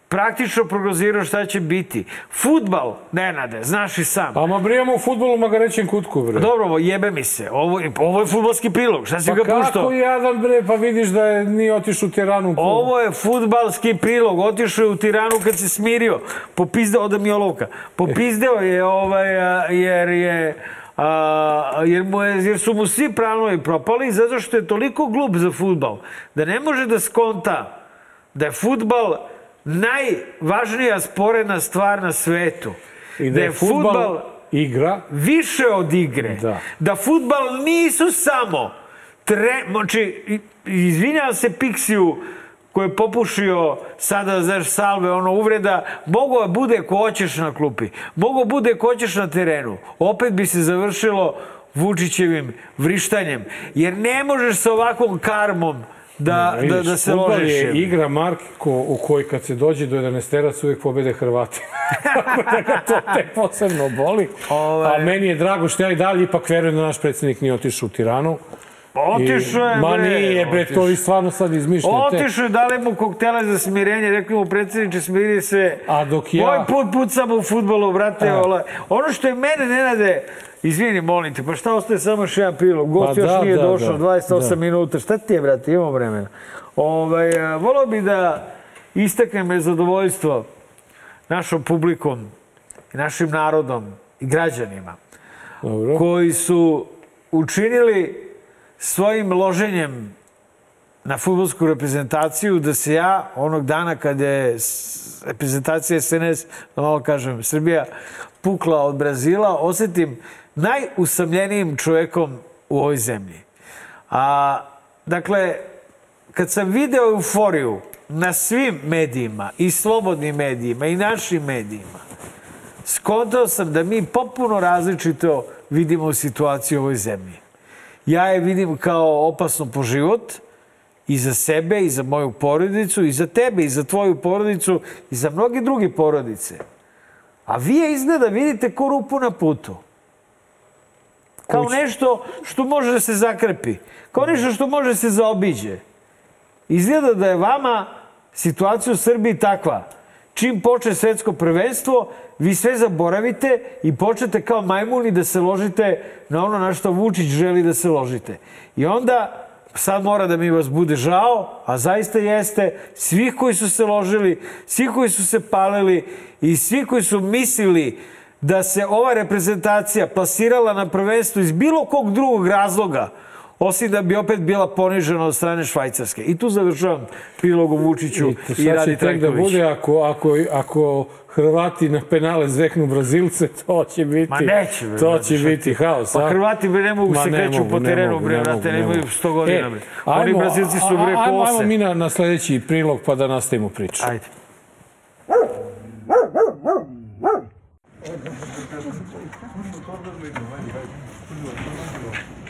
S1: praktično prognozirao šta će biti. Futbal, Nenade, znaš i sam.
S2: Pa ma brijemo u futbolu Magarećem kutku, bre.
S1: Dobro, ovo jebe mi se. Ovo, ovo je futbalski prilog. Šta si
S2: Pa
S1: ga puštao?
S2: kako jadan, bre, pa vidiš da je, nije otišao u Tiranu.
S1: Ovo je futbalski prilog. Otišao je u Tiranu kad se smirio. Popizdeo, oda mi olovka. Popizdeo je ovaj, jer je a, jer, mu je, jer su mu svi planovi propali zato što je toliko glup za futbal da ne može da skonta da je futbal najvažnija sporedna stvar na svetu.
S2: I da je futbal igra,
S1: više od igre.
S2: Da.
S1: Da futbal nisu samo tre, znači, i- izvinjavam se Pixiju koji je popušio sada, znaš, salve, ono, uvreda, mogo da bude ko hoćeš na klupi, mogo bude ko hoćeš na terenu. Opet bi se završilo Vučićevim vrištanjem. Jer ne možeš sa ovakvom karmom da,
S2: Vidiš,
S1: da, da se ložiš.
S2: je igra Marko u kojoj kad se dođe do 11 terac uvijek pobede Hrvati. Da ga to te posebno boli.
S1: Ovaj-
S2: A meni je drago što ja i dalje ipak verujem da naš predsjednik nije otišao u Tiranu.
S1: Otišao je,
S2: Ma nije, bre, to vi stvarno sad izmišljate.
S1: Otišao je, dali mu koktele za smirenje, rekli mu predsjedniče, smiri se.
S2: A dok ja-
S1: Ovaj put pucamo u futbolu, brate.
S2: A.
S1: Ola. Ono što je mene, Nenade, izvini, molim te, pa šta ostaje samo još jedan prilog? Gost
S2: Pa
S1: još
S2: da,
S1: nije
S2: da,
S1: došao,
S2: da,
S1: 28
S2: da.
S1: minuta. Šta ti je, brate, imamo vremena. Ovaj, a, volao bi da istaknem zadovoljstvo našom publikom, našim narodom i građanima
S2: Dobro.
S1: koji su učinili svojim loženjem na futbolsku reprezentaciju da se ja onog dana kada je reprezentacija SNS, da malo kažem, Srbija pukla od Brazila, osetim najusamljenijim čovekom u ovoj zemlji. A, dakle, kad sam video euforiju na svim medijima, i slobodnim medijima, i našim medijima, skontao sam da mi popuno različito vidimo situaciju u ovoj zemlji. Ja je vidim kao opasno po život i za sebe, i za moju porodicu, i za tebe, i za tvoju porodicu, i za mnogi drugi porodice. A vi je izgleda vidite ko rupu na putu. Kao nešto što može da se zakrpi. Kao nešto što može da se zaobiđe. Izgleda da je vama situacija u Srbiji takva. Čim počne svetsko prvenstvo, vi sve zaboravite i počnete kao majmuni da se ložite na ono na što Vučić želi da se ložite. I onda sad mora da mi vas bude žao, a zaista jeste, svih koji su se ložili, svih koji su se palili i svi koji su mislili da se ova reprezentacija plasirala na prvenstvo iz bilo kog drugog razloga, osim da bi opet bila ponižena od strane Švajcarske. I tu završavam prilog o Vučiću
S2: I
S1: i, Radi
S2: da
S1: Trajković.
S2: bude ako, ako, ako Hrvati na penale zveknu Brazilce, to će biti...
S1: Ma neće, bre,
S2: To će biti
S1: ti?
S2: haos,
S1: Pa
S2: a?
S1: Hrvati bre ne mogu
S2: Ma
S1: se
S2: ne
S1: kreću
S2: mogu,
S1: po terenu, bre,
S2: ne
S1: brate,
S2: ne mogu.
S1: 100 godina, bre. Oni
S2: ajmo,
S1: Brazilci su, bre,
S2: a- Ajmo,
S1: kose.
S2: ajmo mi na, na sledeći prilog pa da nastavimo priču.
S1: Ajde.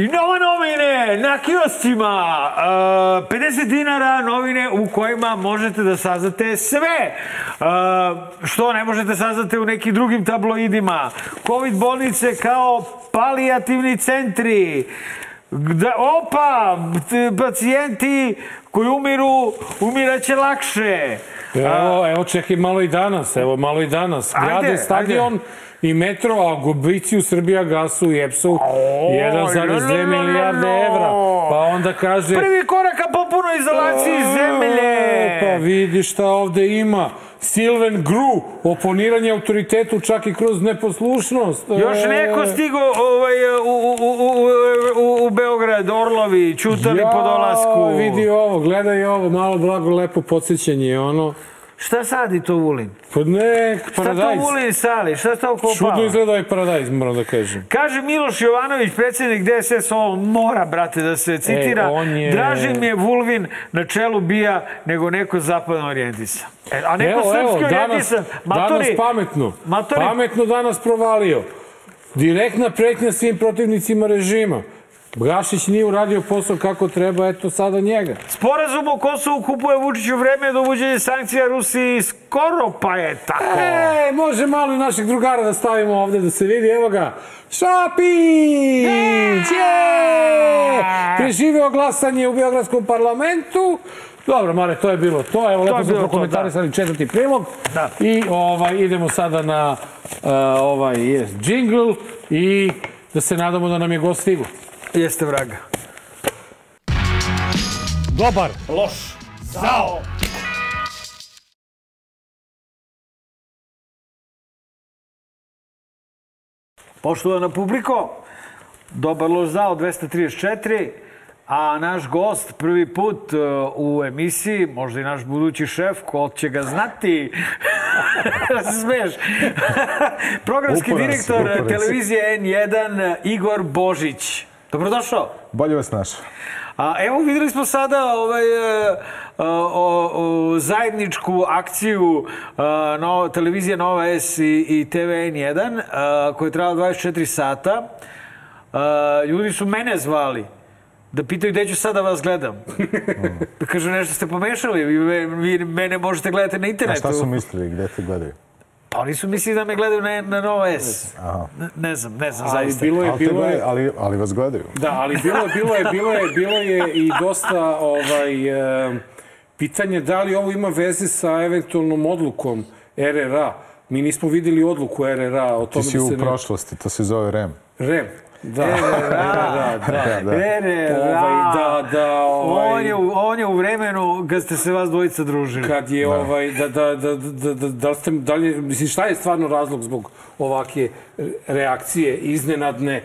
S1: I nova novine na kioscima. Uh, 50 dinara novine u kojima možete da saznate sve. Uh, što ne možete saznate u nekim drugim tabloidima. Covid bolnice kao palijativni centri. Da, opa, pacijenti koji umiru, umiraće lakše.
S2: Evo, evo čekaj malo i danas, evo malo i danas.
S1: Ajde,
S2: Grade stadion i metro, a gubici u Srbija gasu i EPS-u 1,2 milijarde evra. Pa onda kaže...
S1: Prvi korak ka potpunoj izolaciji zemlje.
S2: Pa vidi šta ovde ima. Silven Gru, oponiranje autoritetu čak i kroz neposlušnost.
S1: Još neko stigo ovaj, u, u, u, u, u Beograd, Orlovi, čutali po dolasku.
S2: Vidi ovo, gledaj ovo, malo blago lepo podsjećanje, ono.
S1: Šta sadi to Vulin?
S2: Pa ne,
S1: Šta to
S2: paradajz.
S1: Vulin sali? Šta to kopava?
S2: Čudno izgleda ovaj paradajz, moram da kažem.
S1: Kaže Miloš Jovanović, predsjednik DSS, ovo mora, brate, da se citira.
S2: on je-
S1: Draži mi je Vulvin na čelu bija nego neko zapadno orijentisan. E, a neko
S2: Evo, evo,
S1: srpski
S2: danas,
S1: orijentisan.
S2: danas
S1: Matori,
S2: pametno.
S1: Matori,
S2: Pametno danas provalio. Direktna pretnja svim protivnicima režima. Gašić nije uradio posao kako treba, eto sada njega.
S1: sporazum o Kosovu kupuje Vučiću vreme do uvođenja sankcija Rusiji skoro pa je tako.
S2: E, može malo i našeg drugara da stavimo ovde da se vidi, evo ga. Šapić! Je! Preživeo glasanje u Beogradskom parlamentu. Dobro, Mare, to je bilo to. Evo, lepo
S1: je
S2: smo
S1: to,
S2: prokomentarisali četvrti prilog.
S1: Da.
S2: I ovaj, idemo sada na uh, ovaj yes, jingle i da se nadamo da nam je gost stigu.
S1: Jeste vraga.
S2: Dobar.
S1: Loš. Zao. Poštovana publiko, dobar loš zao 234, a naš gost prvi put e, u emisiji, možda i naš budući šef, ko će ga znati, da se smeješ, programski
S8: upora
S1: direktor
S8: si,
S1: televizije N1 Igor Božić. Dobrodošao.
S8: Bolje vas našao.
S1: A evo videli smo sada ovaj, e, o, o, zajedničku akciju e, no, televizije Nova S i, i TV N1 e, koja je trajala 24 sata. E, ljudi su mene zvali da pitaju gde ću sada da vas gledam. da kažu nešto ste pomešali, vi, vi mene možete gledati na
S8: A
S1: internetu.
S8: šta su mislili, gde te gledaju?
S1: Oni su mislili da me gledaju na, na Nova S. Ne, ne znam, ne znam
S2: Ali
S1: zaista.
S2: bilo je, bilo je,
S8: ali, ali vas gledaju.
S2: Da, ali bilo je, bilo je, bilo je, bilo je i dosta ovaj, e, pitanje da li ovo ima veze sa eventualnom odlukom RRA. Mi nismo videli odluku RRA o
S8: Ti
S2: tome
S8: si
S2: da
S8: u
S2: se ne...
S8: prošlosti, to se zove REM.
S2: REM. Da,
S1: RRA.
S2: da, da.
S8: Da.
S1: RRA.
S2: Ovaj, da, da, ovaj,
S1: On je, on je u vremenu kad ste se vas dvojica družili.
S2: kad je ovaj da da da da da da ste da li mislim šta je stvarno razlog zbog ovake reakcije iznenadne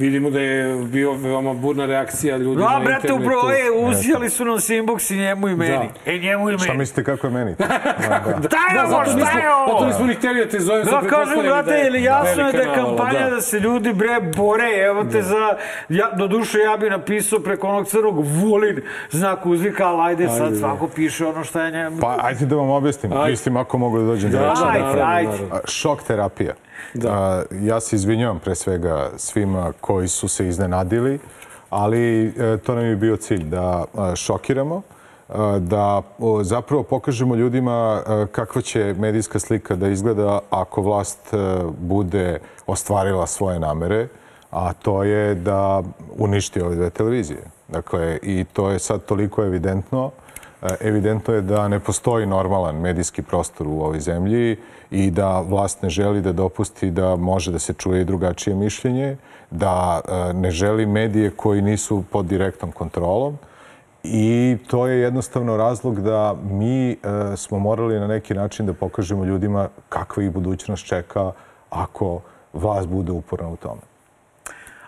S2: vidimo da je bio veoma burna reakcija ljudi
S1: Da,
S2: na
S1: brate,
S2: internetu.
S1: upravo je, uzijali su nam se inbox i njemu i meni.
S2: Da.
S1: E, njemu i
S8: Šta
S1: meni.
S8: mislite kako je meni? Da, da.
S1: Šta je
S2: Da,
S1: ovo,
S2: zato
S1: šta
S2: nismo,
S1: je
S2: zato nismo ni hteli da te zovem,
S1: Da, kažem,
S2: pretpostavili
S1: brate, jer jasno je da je kampanja da. se ljudi, bre, bore. Evo te za... Ja, do duše, ja bi napisao preko onog crnog Vulin znak uzvika, ali ajde, sad
S2: Ajde,
S1: svako piše ono šta je njemu.
S8: Pa, ajde da vam objasnim.
S2: Ajde.
S8: Mislim, ako mogu da dođem
S2: Da,
S8: do reči.
S2: da,
S1: Ajde, ajde.
S8: Šok terapija. A, ja se izvinjavam pre svega svima koji su se iznenadili, ali e, to nam je bio cilj, da šokiramo, da zapravo pokažemo ljudima kakva će medijska slika da izgleda ako vlast e, bude ostvarila svoje namere, a to je da uništi ove dve televizije. Dakle, i to je sad toliko evidentno Evidentno je da ne postoji normalan medijski prostor u ovoj zemlji i da vlast ne želi da dopusti da može da se čuje i drugačije mišljenje, da e, ne želi medije koji nisu pod direktnom kontrolom i to je jednostavno razlog da mi e, smo morali na neki način da pokažemo ljudima kakva ih budućnost čeka ako vlast bude uporna u tome.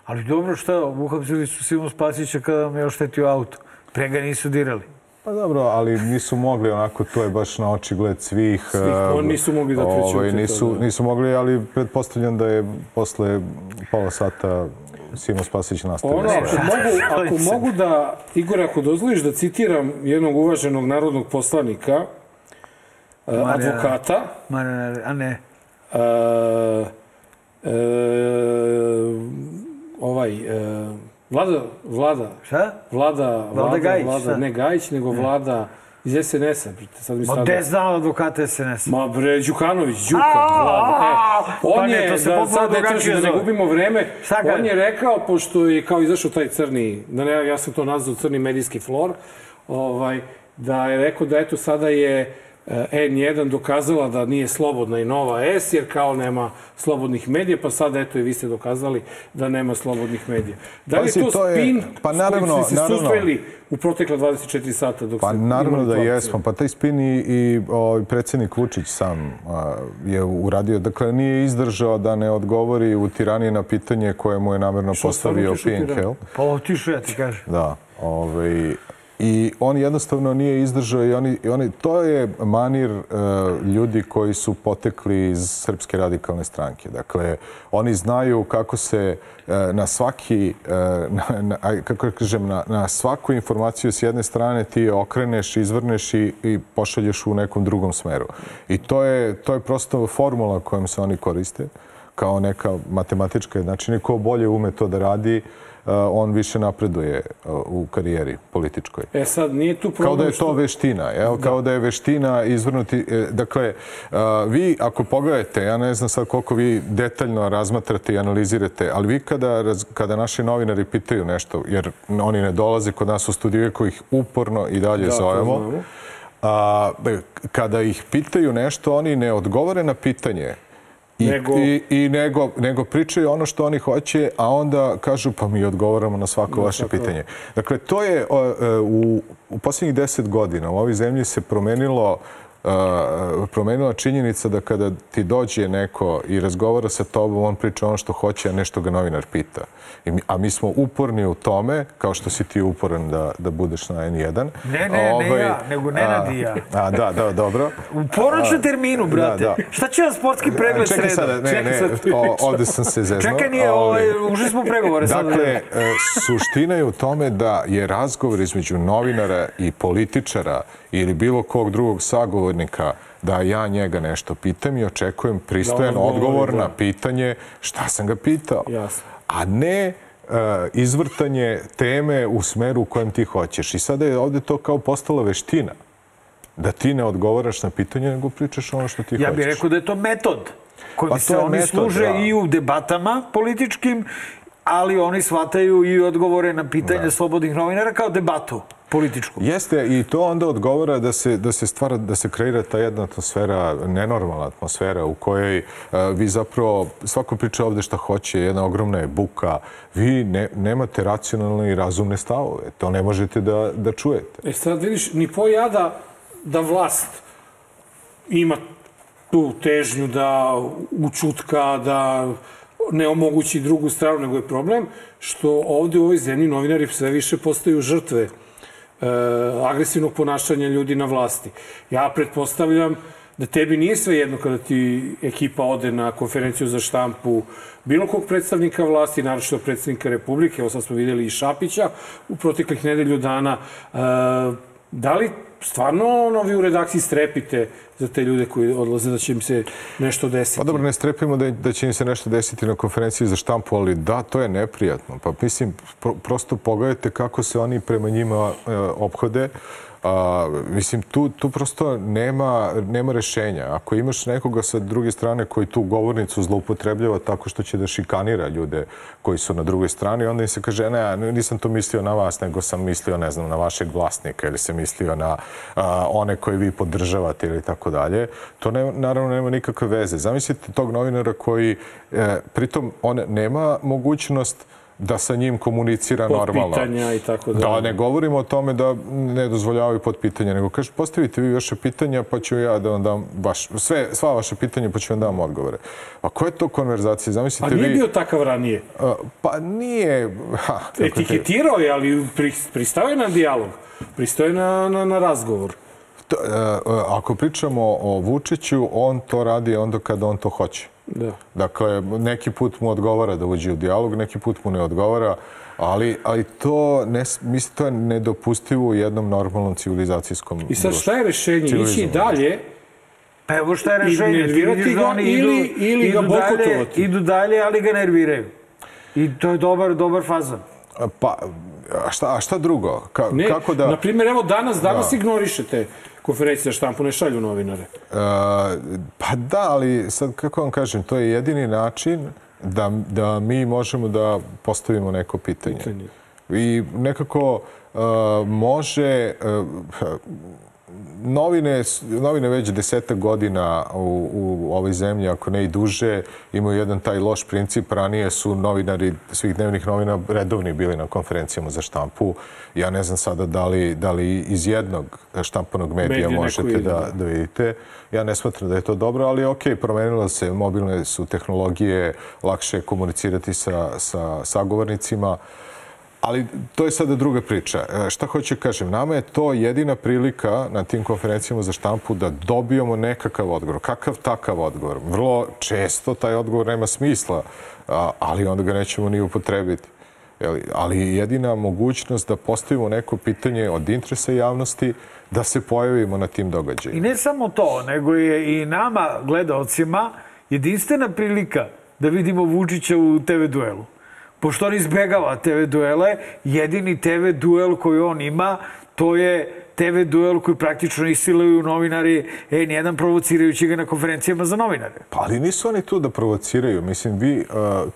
S1: Ali dobro, šta, uhapsili su Simo Spasića kada vam je oštetio auto. Pre ga nisu dirali.
S8: Pa dobro, ali nisu mogli onako, to je baš na očigled svih.
S2: Svih,
S8: e,
S2: oni nisu mogli da prećute
S8: ovaj, nisu,
S2: da.
S8: nisu mogli, ali pretpostavljam da je posle pola sata Simo Spasić nastavio.
S2: Ono, ako mogu, ako mogu da, Igor, ako dozvoliš da citiram jednog uvaženog narodnog poslanika, eh, advokata,
S1: Marina, a ne.
S2: e, e, ovaj, e, Vlada, Vlada,
S1: Šta?
S2: Vlada, Vlada,
S1: Gajić,
S2: Vlada,
S1: šta?
S2: ne Gajić, nego Vlada iz SNS-a. Sad mi
S1: Ma gde znam advokata SNS?
S2: Ma bre, Đukanović, Đuka, Vlada. E,
S1: pa
S2: on
S1: ne,
S2: je,
S1: to se
S2: da sad ne traži da ne gubimo vreme, on je rekao, pošto je kao izašao taj crni, da ne, ja sam to nazvao crni medijski flor, ovaj, da je rekao da eto sada je N1 dokazala da nije slobodna i Nova S, jer kao nema slobodnih medija, pa sad eto i vi ste dokazali da nema slobodnih medija. Da li je
S8: Pazi,
S2: to,
S8: to je-
S2: spin
S8: pa
S2: s
S8: naravno,
S2: kojim ste se
S8: naravno.
S2: susreli u protekla 24 sata dok
S8: Pa
S2: ste
S8: naravno da jesmo. Pa taj spin i, i ovaj, predsjednik Vučić sam a, je uradio. Dakle, nije izdržao da ne odgovori u tirani na pitanje koje mu je namerno postavio
S2: stvarno tiše u
S8: Pink,
S2: tirani?
S8: jel?
S1: Pa otišao ja ti kažem.
S8: Da, ovaj, i on jednostavno nije izdržao i oni, i oni to je manir e, ljudi koji su potekli iz Srpske radikalne stranke. Dakle, oni znaju kako se e, na svaki, e, na, na, kako da kažem, na, na svaku informaciju s jedne strane ti okreneš, izvrneš i, i pošalješ u nekom drugom smeru. I to je, to je prosto formula kojom se oni koriste kao neka matematička jednačina. Ko bolje ume to da radi, on više napreduje e, u karijeri političkoj.
S2: E sad, nije tu problem
S8: Kao da je
S2: što...
S8: to veština, jel? Kao da je veština izvrnuti... e, Dakle, vi ako pogledate, ja ne znam sad koliko vi detaljno razmatrate i analizirate, ali vi kada, kada naši novinari pitaju nešto, jer oni ne dolaze kod nas u studiju, koji ih uporno i dalje
S2: Da,
S8: zovemo, a, kada ih pitaju nešto, oni ne odgovore na pitanje, I,
S2: Nego-
S8: i, i nego, nego pričaju ono što oni hoće, a onda kažu pa mi odgovaramo na svako vaše
S2: svako.
S8: pitanje. Dakle, to je e, u, u posljednjih deset godina u ovoj zemlji se promenilo uh, promenila činjenica da kada ti dođe neko i razgovara sa tobom, on priča ono što hoće, a nešto ga novinar pita. I mi, a mi smo uporni u tome, kao što si ti uporan da, da budeš na N1.
S1: Ne, ne, ne ja, nego Nenad i ja.
S8: A, da, da, dobro.
S1: U poročnom terminu, brate.
S8: da.
S1: Šta će vam sportski pregled
S8: Čekaj
S1: sreda?
S8: sada, ne,
S1: Čekaj
S8: ne,
S1: sad.
S8: o, ovde sam se zeznuo.
S1: Čekaj, nije, ovaj, ušli smo pregovore sad.
S8: Dakle, e, suština je u tome da je razgovor između novinara i političara ili bilo kog drugog sagovornika da ja njega nešto pitam i očekujem pristojan
S2: Da on odgovori,
S8: odgovor
S2: da.
S8: na pitanje šta sam ga pitao.
S2: Jasno.
S8: A ne e, izvrtanje teme u smeru u kojem ti hoćeš. I sada je ovde to kao postala veština. Da ti ne odgovaraš na pitanje, nego pričaš ono što ti
S1: Ja
S8: hoćeš.
S1: bih rekao da je to metod kojim
S8: Pa
S1: se oni
S8: metod,
S1: služe
S8: da.
S1: i u debatama političkim, ali oni shvataju i odgovore na pitanje
S8: Da.
S1: slobodnih novinara kao debatu političku.
S8: Jeste, i to onda odgovara da se, da se stvara, da se kreira ta jedna atmosfera, nenormalna atmosfera u kojoj e, vi zapravo, svako priča ovde šta hoće, jedna ogromna je buka, vi ne, nemate racionalne i razumne stavove. To ne možete da, da čujete.
S2: E sad vidiš, ni pojada da vlast ima tu težnju da učutka, da ne omogući drugu stranu, nego je problem što ovde u ovoj zemlji novinari sve više postaju žrtve e, agresivnog ponašanja ljudi na vlasti. Ja pretpostavljam da tebi nije sve jedno kada ti ekipa ode na konferenciju za štampu bilo kog predstavnika vlasti, naročito predsednika Republike, evo sad smo videli i Šapića u proteklih nedelju dana. E, da li stvarno ono, vi u redakciji strepite za te ljude koji odlaze da će im se nešto desiti?
S8: Pa dobro, ne strepimo da, da će im se nešto desiti na konferenciji za štampu, ali da, to je neprijatno. Pa mislim, pro, prosto pogledajte kako se oni prema njima e, ophode. A, mislim, tu, tu prosto nema, nema rešenja. Ako imaš nekoga sa druge strane koji tu govornicu zloupotrebljava tako što će da šikanira ljude koji su na drugoj strani, onda im se kaže, ne, nisam to mislio na vas, nego sam mislio, ne znam, na vašeg vlasnika ili sam mislio na a, one koje vi podržavate ili tako dalje. To ne, naravno nema nikakve veze. Zamislite tog novinara koji, e, pritom, on nema mogućnost da sa njim komunicira
S2: Pod
S8: normalno.
S2: pitanja i tako
S8: Da,
S2: dalje.
S8: ne govorimo o tome da ne dozvoljavaju pod pitanja, nego kaže postavite vi vaše pitanja pa ću ja da vam dam baš sve, sva vaše pitanja pa ću vam dam odgovore. A koja je to konverzacija? Zamislite
S2: A nije
S8: vi...
S2: bio takav ranije.
S8: A, Pa nije... Ha,
S2: Etiketirao je, ali pri- pristao je na dijalog. Pristao je na, na, na razgovor.
S8: To, e, e, ako pričamo o Vučiću, on to radi onda kada on to hoće.
S2: Da.
S8: Dakle, neki put mu odgovara da uđe u dijalog, neki put mu ne odgovara, ali, ali to, ne, mislim, to je nedopustivo u jednom normalnom civilizacijskom
S2: I sad šta je rešenje? Ići dalje,
S1: Pa evo šta je rešenje. Ti
S2: nervirati
S1: vidiš da
S2: ga
S1: oni
S2: ili-
S1: idu,
S2: ili ga
S1: idu dalje,
S2: bojkotovati.
S1: idu dalje, ali ga nerviraju. I to je dobar, dobar fazan.
S8: Pa, a šta, a šta drugo? Ka,
S2: ne,
S8: kako da...
S2: na primjer, evo danas, danas
S8: Da.
S2: ignorišete konferencije za štampu, ne šalju novinare.
S8: E, pa da, ali sad kako vam kažem, to je jedini način da, da mi možemo da postavimo neko pitanje.
S2: Pitanje.
S8: I nekako e, može... e, novine, novine već desetak godina u, u ovoj zemlji, ako ne i duže, imaju jedan taj loš princip. Ranije su novinari svih dnevnih novina redovni bili na konferencijama za štampu. Ja ne znam sada da li, da li iz jednog štampanog medija
S2: Medija neko
S8: možete da,
S2: da.
S8: da vidite. Ja ne smatram da je to dobro, ali ok, promenilo se, mobilne su tehnologije, lakše je komunicirati sa, sa sagovornicima. Ali to je sada druga priča. E, Šta hoću kažem? Nama je to jedina prilika na tim konferencijama za štampu da dobijemo nekakav odgovor. Kakav takav odgovor? Vrlo često taj odgovor nema smisla, ali onda ga nećemo ni upotrebiti. Ali jedina mogućnost da postavimo neko pitanje od interesa javnosti da se pojavimo na tim
S1: I
S8: događajima.
S1: ne samo to, nego je i nama, gledaocima, jedinstvena prilika da vidimo Vučića u TV duelu. Pošto on izbegava TV duele, jedini TV duel koji on ima, to je TV duel koji praktično isiluju novinari N1 provocirajući ga na konferencijama za novinare.
S8: Pa ali nisu oni tu da provociraju. Mislim, vi, uh,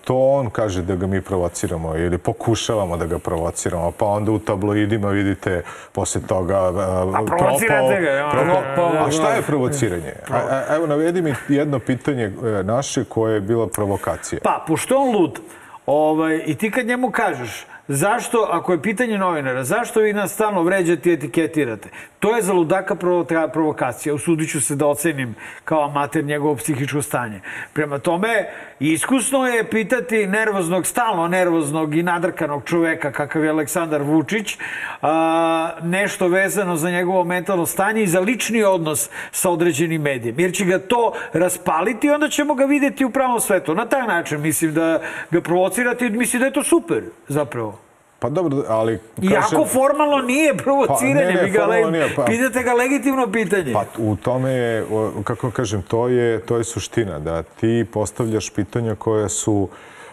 S8: to on kaže da ga mi provociramo ili pokušavamo da ga provociramo, pa onda u tabloidima vidite posle toga uh,
S1: A provocirate ga, ja,
S8: propao. A šta je provociranje? A, a, evo, navedi mi jedno pitanje uh, naše koje je bila provokacija.
S1: Pa, pošto on lud, ovaj, i ti kad njemu kažeš, zašto, ako je pitanje novinara, zašto vi nas stalno vređate i etiketirate? To je za ludaka provo- provokacija. Usudit ću se da ocenim kao amater njegovo psihičko stanje. Prema tome, iskusno je pitati nervoznog, stalno nervoznog i nadrkanog čoveka kakav je Aleksandar Vučić a, nešto vezano za njegovo mentalno stanje i za lični odnos sa određenim medijem. Jer će ga to raspaliti i onda ćemo ga videti u pravom svetu. Na taj način mislim da ga provocirati i mislim da je to super zapravo.
S8: Pa dobro, ali... Kažem,
S1: Iako formalno nije provociranje,
S8: Pa, ne, ne,
S1: ga le-
S8: nije, pa-
S1: pitate ga legitimno pitanje.
S8: Pa u tome je, kako kažem, to je, to je suština, da ti postavljaš pitanja koja su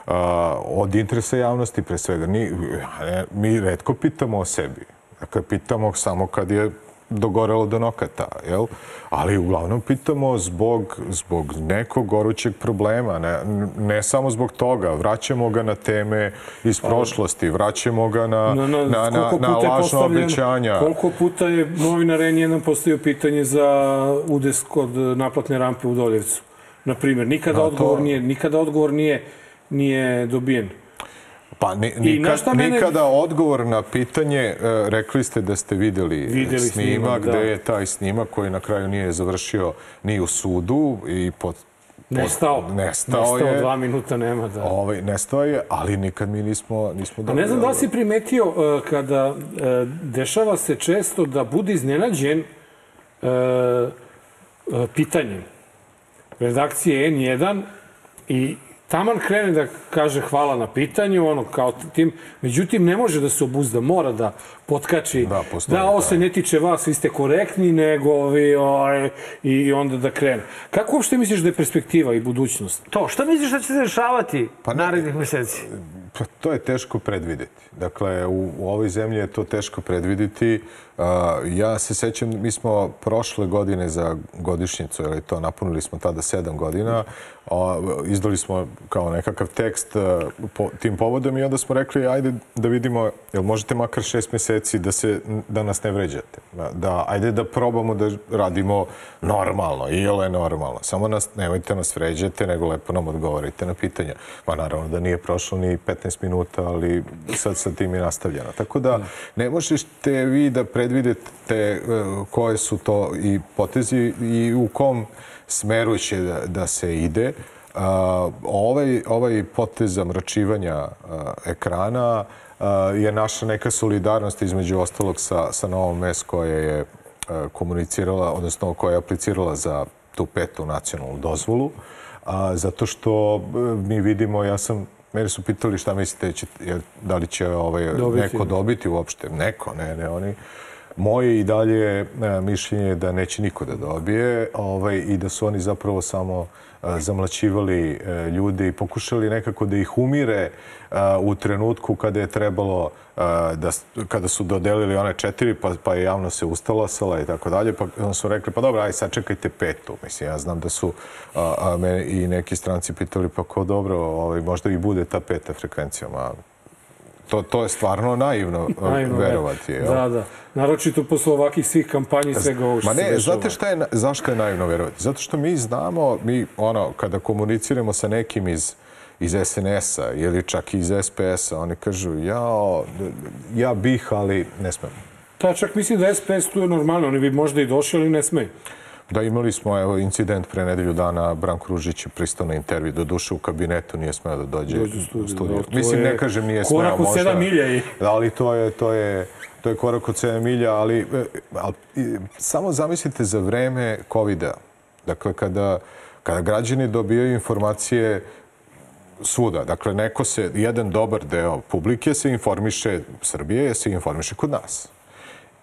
S8: a, od interesa javnosti pre svega. Ni, ne, mi redko pitamo o sebi. Dakle, pitamo samo kad je dogorelo do nokata, jel? Ali uglavnom pitamo zbog, zbog nekog gorućeg problema, ne, ne samo zbog toga. Vraćamo ga na teme iz prošlosti, vraćamo ga na, na, na, na, na lažna
S2: postavljen-
S8: obećanja.
S2: Koliko puta je novinar N1 postavio pitanje za udes kod naplatne rampe u Doljevcu? Na primjer, nikada,
S8: Da, to-
S2: odgovor, nije, nikada odgovor nije, nije dobijen.
S8: Pa ni, nikad,
S2: mene-
S8: nikada odgovor na pitanje, e, rekli ste da ste videli,
S2: Videli
S8: snimak,
S2: snimak, da.
S8: gde je taj snimak koji na kraju nije završio ni u sudu i pod,
S2: Nestao.
S8: nestao,
S2: Nestao,
S8: je.
S2: dva minuta nema. Da.
S8: Ovaj, nestao je, ali nikad mi nismo, nismo
S2: A
S8: dobili.
S2: ne znam da li si primetio uh, kada uh, dešava se često da bude iznenađen uh, uh, pitanjem redakcije N1 i taman krene da kaže hvala na pitanju, ono kao tim, međutim ne može da se obuzda, mora da potkači,
S8: Da, postoji
S2: da ovo
S8: taj.
S2: se ne tiče vas, vi ste korektni, nego vi, ovaj, i onda da krene. Kako uopšte misliš da je perspektiva i budućnost?
S1: To, šta misliš da će se dešavati
S8: Pa ne-
S1: narednih meseci?
S8: Pa to je teško predvideti. Dakle, u, u ovoj zemlji je to teško predvideti. Uh, ja se sećam, mi smo prošle godine za godišnjicu, ili to napunili smo tada sedam godina, a, izdali smo kao nekakav tekst uh, po, tim povodom i onda smo rekli, ajde da vidimo, jel možete makar šest meseci da, se, da nas ne vređate. Da, da, ajde da probamo da radimo normalno, i je normalno. Samo nas, nemojte nas vređate, nego lepo nam odgovorite na pitanja. Ma naravno da nije prošlo ni 15 minuta, ali sad sa tim je nastavljeno. Tako da ne možete vi da predvidite e, koje su to i potezi i u kom smeru će da, da se ide. A, ovaj, ovaj potez zamračivanja a, ekrana je naša neka solidarnost između ostalog sa, sa Novom S koja je a, komunicirala, odnosno koja je aplicirala za tu petu nacionalnu dozvolu, a, zato što mi vidimo, ja sam Mene su pitali šta mislite, će, da li će ovaj,
S2: Dobiti.
S8: neko dobiti uopšte. Neko, ne, ne oni. Moje i dalje e, mišljenje je da neće niko da dobije ovaj, i da su oni zapravo samo e, zamlaćivali e, ljude i pokušali nekako da ih umire u trenutku kada je trebalo da, kada su dodelili one četiri, pa, pa je javno se ustalasala i tako dalje, pa onda su rekli, pa dobro, aj sad čekajte petu. Mislim, ja znam da su a, a, me i neki stranci pitali, pa ko dobro, ovaj, možda i bude ta peta frekvencija, ma to, to je stvarno naivno,
S2: Naivno,
S8: verovati. jel?
S2: Da, da. Naročito posle ovakih svih kampanja i svega ovog što
S8: Ma
S2: se
S8: ne,
S2: dešava.
S8: znate šta je, zašto je naivno verovati? Zato što mi znamo, mi ono, kada komuniciramo sa nekim iz, iz SNS-a ili čak iz SPS-a, oni kažu, ja, ja bih, ali ne smem.
S2: Da, čak mislim da SPS tu je normalno, oni bi možda i došli, ali ne smeju.
S8: Da, imali smo evo, incident pre nedelju dana, Branko Ružić je pristao na intervju, do duše u kabinetu nije smeo da dođe
S2: u studiju, da, to
S8: Mislim, ne kažem nije smeo,
S2: korak od
S8: možda.
S2: sedam milja i-
S8: Da, ali to je, to je, to je korak od 7 milja, ali, e, ali samo zamislite za vreme COVID-a. Dakle, kada, kada građani dobijaju informacije svuda. Dakle, neko se, jedan dobar deo publike se informiše, Srbije se informiše kod nas.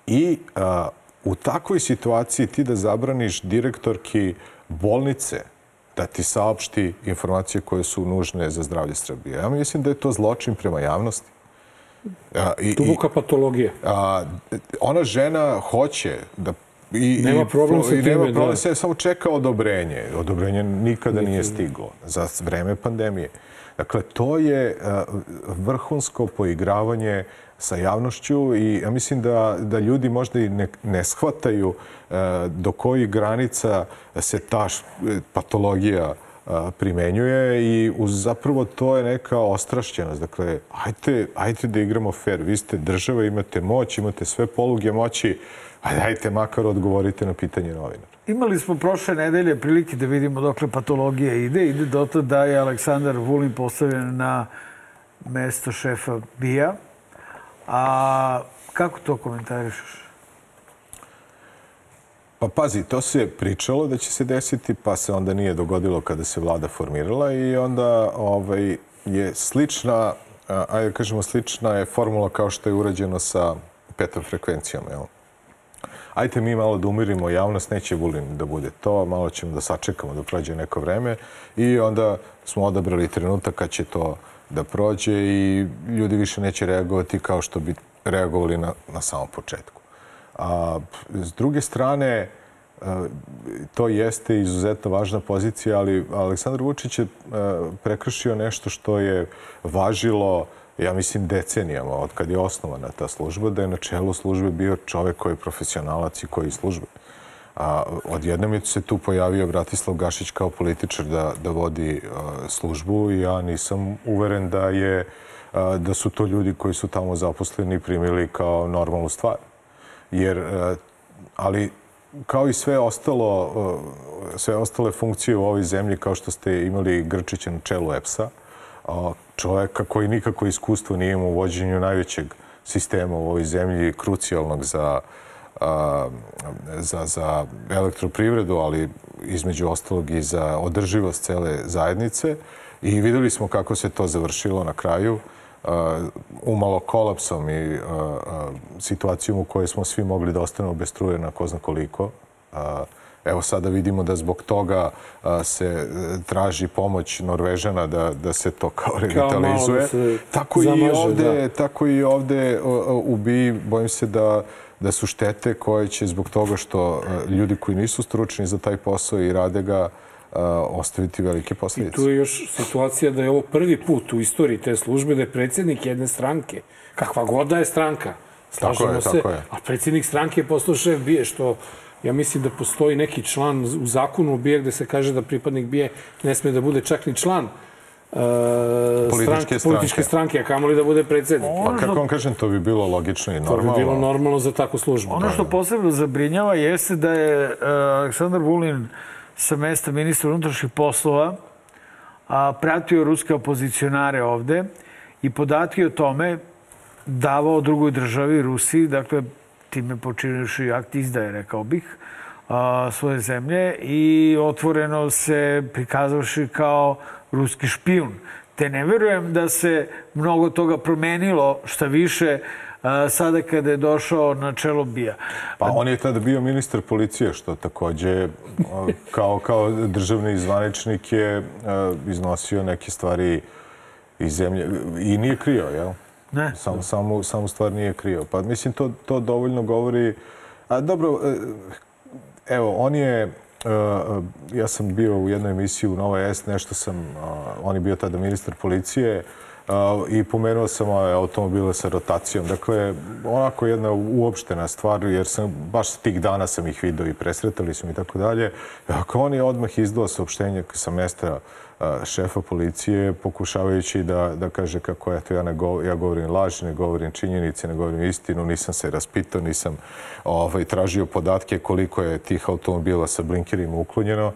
S8: I a, u takvoj situaciji ti da zabraniš direktorki bolnice da ti saopšti informacije koje su nužne za zdravlje Srbije. Ja mislim da je to zločin prema javnosti. A, i,
S2: Duboka patologija.
S8: a, ona žena hoće da I,
S2: Nema problem sa
S8: i nema
S2: time,
S8: problem
S2: da.
S8: se samo čeka odobrenje. Odobrenje nikada nije stiglo za vreme pandemije. Dakle, to je vrhunsko poigravanje sa javnošću i ja mislim da, da ljudi možda i ne, ne shvataju a, do kojih granica se ta š- patologija a, primenjuje i uz, zapravo to je neka ostrašćenost. Dakle, ajte, ajte da igramo fair. Vi ste država, imate moć, imate sve poluge moći. A dajte makar odgovorite na pitanje novinara.
S1: Imali smo prošle nedelje prilike da vidimo dokle patologija ide. Ide do to da je Aleksandar Vulin postavljen na mesto šefa BIA. A kako to komentarišeš?
S8: Pa pazi, to se pričalo da će se desiti, pa se onda nije dogodilo kada se vlada formirala i onda ovaj, je slična, ajde da kažemo slična je formula kao što je urađeno sa petom frekvencijom. Jel? Ajte mi malo da umirimo javnost, neće Vulin da bude to, malo ćemo da sačekamo da prođe neko vreme i onda smo odabrali trenutak kad će to da prođe i ljudi više neće reagovati kao što bi reagovali na, na samom početku. A s druge strane, e, to jeste izuzetno važna pozicija, ali Aleksandar Vučić je e, prekršio nešto što je važilo ja mislim, decenijama, od kad je osnovana ta služba, da je na čelu službe bio čovek koji je profesionalac i koji službe. A odjednom je se tu pojavio Bratislav Gašić kao političar da, da vodi a, službu i ja nisam uveren da je a, da su to ljudi koji su tamo zaposleni primili kao normalnu stvar. Jer, a, ali kao i sve ostalo, sve ostale funkcije u ovoj zemlji, kao što ste imali Grčića na čelu EPS-a, čoveka koji nikako iskustvo nije imao u vođenju najvećeg sistema u ovoj zemlji, krucijalnog za, za, za elektroprivredu, ali između ostalog i za održivost cele zajednice. I videli smo kako se to završilo na kraju, umalo kolapsom i situacijom u kojoj smo svi mogli da ostanemo bez struje na ko zna koliko. Evo sada vidimo da zbog toga se e, traži pomoć Norvežana da, da se to kao revitalizuje. Kao da tako, zamaže, i ovde, da. tako i ovde u BI bojim se da da su štete koje će zbog toga što ljudi koji nisu stručni za taj posao i rade ga ostaviti velike posljedice.
S2: I tu je još situacija da je ovo prvi put u istoriji te službe da je predsjednik jedne stranke, kakva god da je stranka, slažemo tako je, se, tako je. a predsjednik stranke je postao šef bije, što ja mislim da postoji neki član u zakonu o BIE gde se kaže da pripadnik BIE ne sme da bude čak ni član Uh,
S8: političke, stranke,
S2: političke stranke, a kamoli da bude predsednik.
S8: Pa kako vam kažem, to bi bilo logično i normalno.
S2: To bi bilo normalno za takvu službu.
S1: Ono što posebno zabrinjava jeste da je uh, Aleksandar Vulin sa mesta ministra unutrašnjih poslova a, pratio ruske opozicionare ovde i podatke o tome davao drugoj državi, Rusiji, dakle time počinjuši akt izdaje, rekao bih, a, svoje zemlje i otvoreno se prikazavši kao ruski špijun. Te ne verujem da se mnogo toga promenilo, šta više, sada kada je došao na čelo BIA.
S8: Pa on je tada bio ministar policije, što takođe kao, kao državni zvaničnik je iznosio neke stvari iz zemlje i nije krio, jel?
S1: Ne.
S8: Samo, samo, samo stvar nije krio. Pa mislim, to, to dovoljno govori... A dobro, e, evo, on je... E, ja sam bio u jednoj emisiji u Nova S, nešto sam... On je bio tada ministar policije i pomenuo sam ove automobile sa rotacijom. Dakle, onako jedna uopštena stvar, jer sam baš tih dana sam ih video i presretali smo i tako dalje. Ako on je odmah izdao saopštenje sa mesta šefa policije, pokušavajući da, da kaže kako eto, ja, ne go, ja govorim laž, ne govorim činjenice, ne govorim istinu, nisam se raspitao, nisam ovaj, tražio podatke koliko je tih automobila sa blinkerima uklonjeno.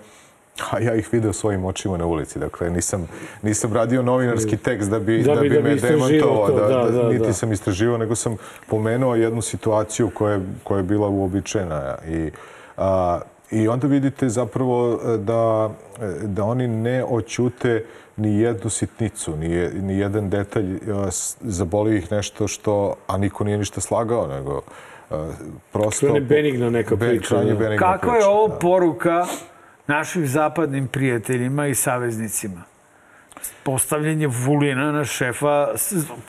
S8: A ja ih video svojim očima na ulici. Dakle, nisam, nisam radio novinarski tekst da bi, da, da bi, da bi me demantovao, da, da, da, niti da. sam istraživao, nego sam pomenuo jednu situaciju koja je, koja je bila uobičajena. I, a, I onda vidite zapravo da, da oni ne oćute ni jednu sitnicu, ni, ni jedan detalj, zaboli ih nešto što, a niko nije ništa slagao, nego prosto...
S2: Krajnje benigna neka priča.
S1: Benigna Kakva priča, je ovo da. poruka našim zapadnim prijateljima i saveznicima. Postavljanje Vulina na šefa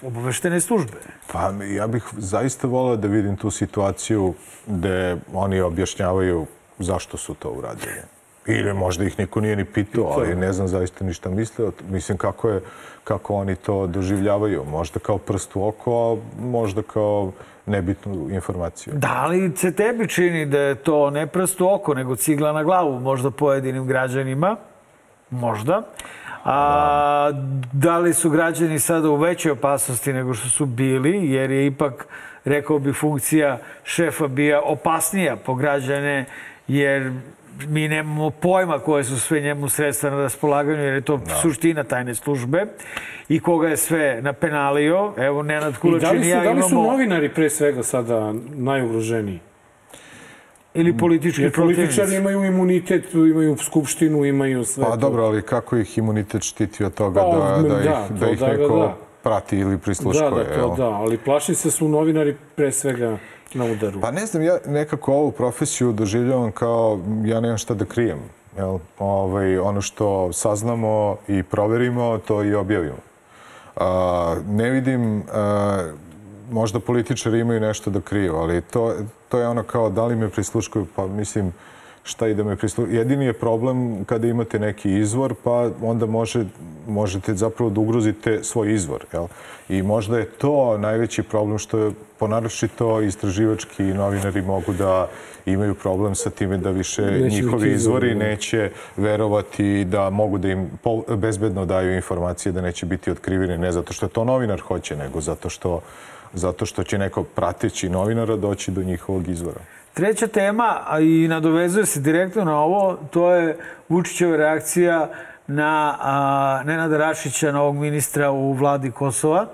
S1: obaveštene službe.
S8: Pa ja bih zaista volao da vidim tu situaciju gde oni objašnjavaju zašto su to uradili. Ili možda ih niko nije ni pitao, ali ne znam zaista ništa misle. Mislim kako, je, kako oni to doživljavaju. Možda kao prst u oko, a možda kao nebitnu informaciju.
S1: Da li se tebi čini da je to ne prst u oko, nego cigla na glavu možda pojedinim građanima? Možda. A, da li su građani sada u većoj opasnosti nego što su bili, jer je ipak, rekao bi, funkcija šefa bija opasnija po građane, jer mi nemamo pojma koje su sve njemu sredstva na raspolaganju, jer je to
S2: Da.
S1: suština tajne službe i koga je sve napenalio. Evo, Nenad
S2: I
S1: Kulačin
S2: da li
S1: i
S2: su,
S1: ja
S2: da li su
S1: imamo...
S2: novinari pre svega sada najugroženiji?
S1: Ili politički
S2: Jer političari
S1: protivnici.
S2: imaju imunitet, imaju skupštinu, imaju sve
S8: Pa
S2: to.
S8: dobro, ali kako ih imunitet štiti od toga
S2: Pa,
S8: da, da,
S2: da,
S8: ih, da
S2: to
S8: ih
S2: da, da,
S8: neko
S2: da.
S8: prati ili
S2: Da,
S8: prisluškuje?
S2: da, to
S8: jel?
S2: da, ali plašim se su novinari pre svega na udaru.
S8: Pa ne znam, ja nekako ovu profesiju doživljavam kao ja nemam šta da krijem. Jel? Ovaj, ono što saznamo i proverimo, to i objavimo. A, ne vidim, a, možda političari imaju nešto da kriju, ali to, to je ono kao da li me prisluškuju, pa mislim šta i da me prisluškuju. Jedini je problem kada imate neki izvor, pa onda može, možete zapravo da ugrozite svoj izvor. Jel? I možda je to najveći problem što je ponaročito istraživački novinari mogu da imaju problem sa time da više
S2: Neće
S8: njihovi izvori
S2: da.
S8: neće verovati da mogu da im bezbedno daju informacije da neće biti otkriveni, ne zato što to novinar hoće, nego zato što, zato što će neko prateći novinara doći do njihovog izvora.
S1: Treća tema, a i nadovezuje se direktno na ovo, to je Vučićeva reakcija na a, Nenada Rašića, novog ministra u vladi Kosova,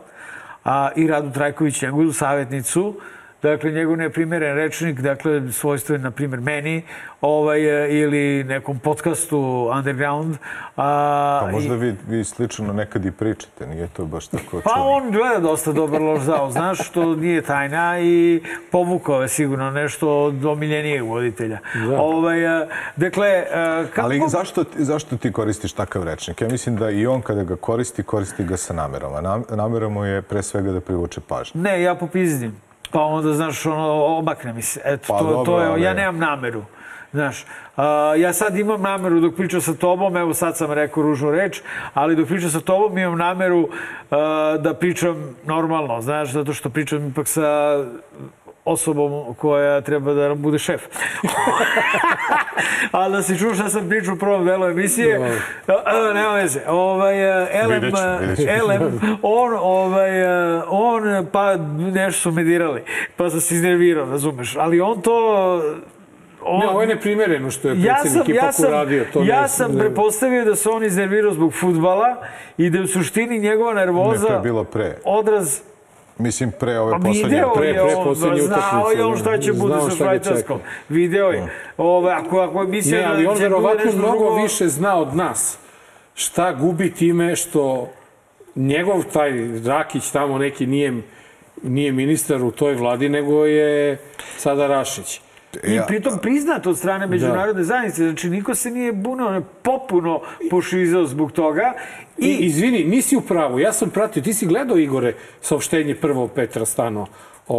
S1: a, i Radu Trajković, njegovu savjetnicu. Dakle, njegov neprimeren rečnik, dakle, svojstven, na primjer, meni, ovaj, e, ili nekom podcastu Underground. A,
S8: Pa
S1: i-
S8: možda vi, vi slično nekad i pričate, nije to baš tako
S1: Pa
S8: čudno.
S1: on gleda dosta dobar loš zao, znaš, što nije tajna i povukao je sigurno nešto od omiljenijeg voditelja. Ovaj, e, dakle, e, kako...
S8: Ali zašto, zašto ti koristiš takav rečnik? Ja mislim da i on kada ga koristi, koristi ga sa namerom. A nam, namera mu je pre svega da privuče pažnju.
S1: Ne, ja popizdim. Pa onda, znaš, ono, obakne mi se. Eto,
S8: Pa
S1: to,
S8: dobro,
S1: to je,
S8: ali-
S1: ja nemam nameru. Znaš, a, ja sad imam nameru dok pričam sa tobom, evo sad sam rekao ružnu reč, ali dok pričam sa tobom imam nameru a, da pričam normalno, znaš, zato što pričam ipak sa osobom koja treba da nam bude šef. Ali da si čuo šta sam pričao u prvom delu emisije, a, a, nema veze. Ovaj, e,
S8: ću.
S1: Elem, on, ovaj, e, on, pa nešto su me dirali, pa sam se iznervirao, razumeš. Ali on to... On,
S2: Ne, ovo je neprimereno što je
S1: ja
S2: predsjednik
S1: sam, ja
S2: ipak
S1: sam,
S2: uradio. To
S1: ja
S2: ne-
S1: sam
S2: ne-
S1: prepostavio da se on iznervirao zbog futbala i da je u suštini njegova nervoza
S8: Ne, to je bilo pre.
S1: odraz
S8: Mislim, pre ove
S1: Pa
S8: poslednje...
S1: video
S2: pre-
S1: je
S2: pre
S1: on,
S2: poslednje
S1: znao je on
S2: da.
S1: šta će bude sa
S2: čeka.
S1: Video je. Ove, ako, ako je mislio
S2: Ne, ali
S1: da
S2: on
S1: će bude
S2: verovatno mnogo
S1: drugo,
S2: više zna od nas šta gubi time što njegov taj Rakić tamo neki nije, nije ministar u toj vladi, nego je sada Rašić.
S1: I pritom priznato od strane međunarodne zajednice. Znači, niko se nije bunio, on je popuno pošizao zbog toga.
S2: I,
S1: I,
S2: izvini, nisi u pravu, ja sam pratio, ti si gledao Igore saopštenje prvo Petra Stano o,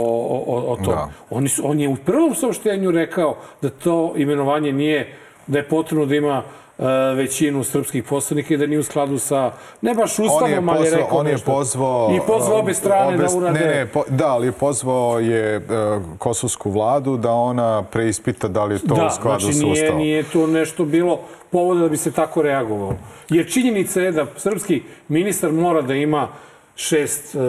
S2: o, o, tom.
S8: Da.
S2: Su, on je u prvom saopštenju rekao da to imenovanje nije, da je potrebno da ima većinu srpskih poslanika i da nije u skladu sa, ne baš ustavom, ali je
S8: pozvao,
S2: rekao
S8: on je
S2: nešto.
S8: pozvao...
S2: I pozvao obe strane
S8: obe-
S2: da urade.
S8: Ne, ne, po, da, ali je pozvao je e, kosovsku vladu da ona preispita da li je to
S2: da,
S8: u skladu
S2: znači
S8: sa ustavom.
S2: nije to nešto bilo povoda da bi se tako reagovalo. Jer činjenica je da srpski ministar mora da ima šest, e,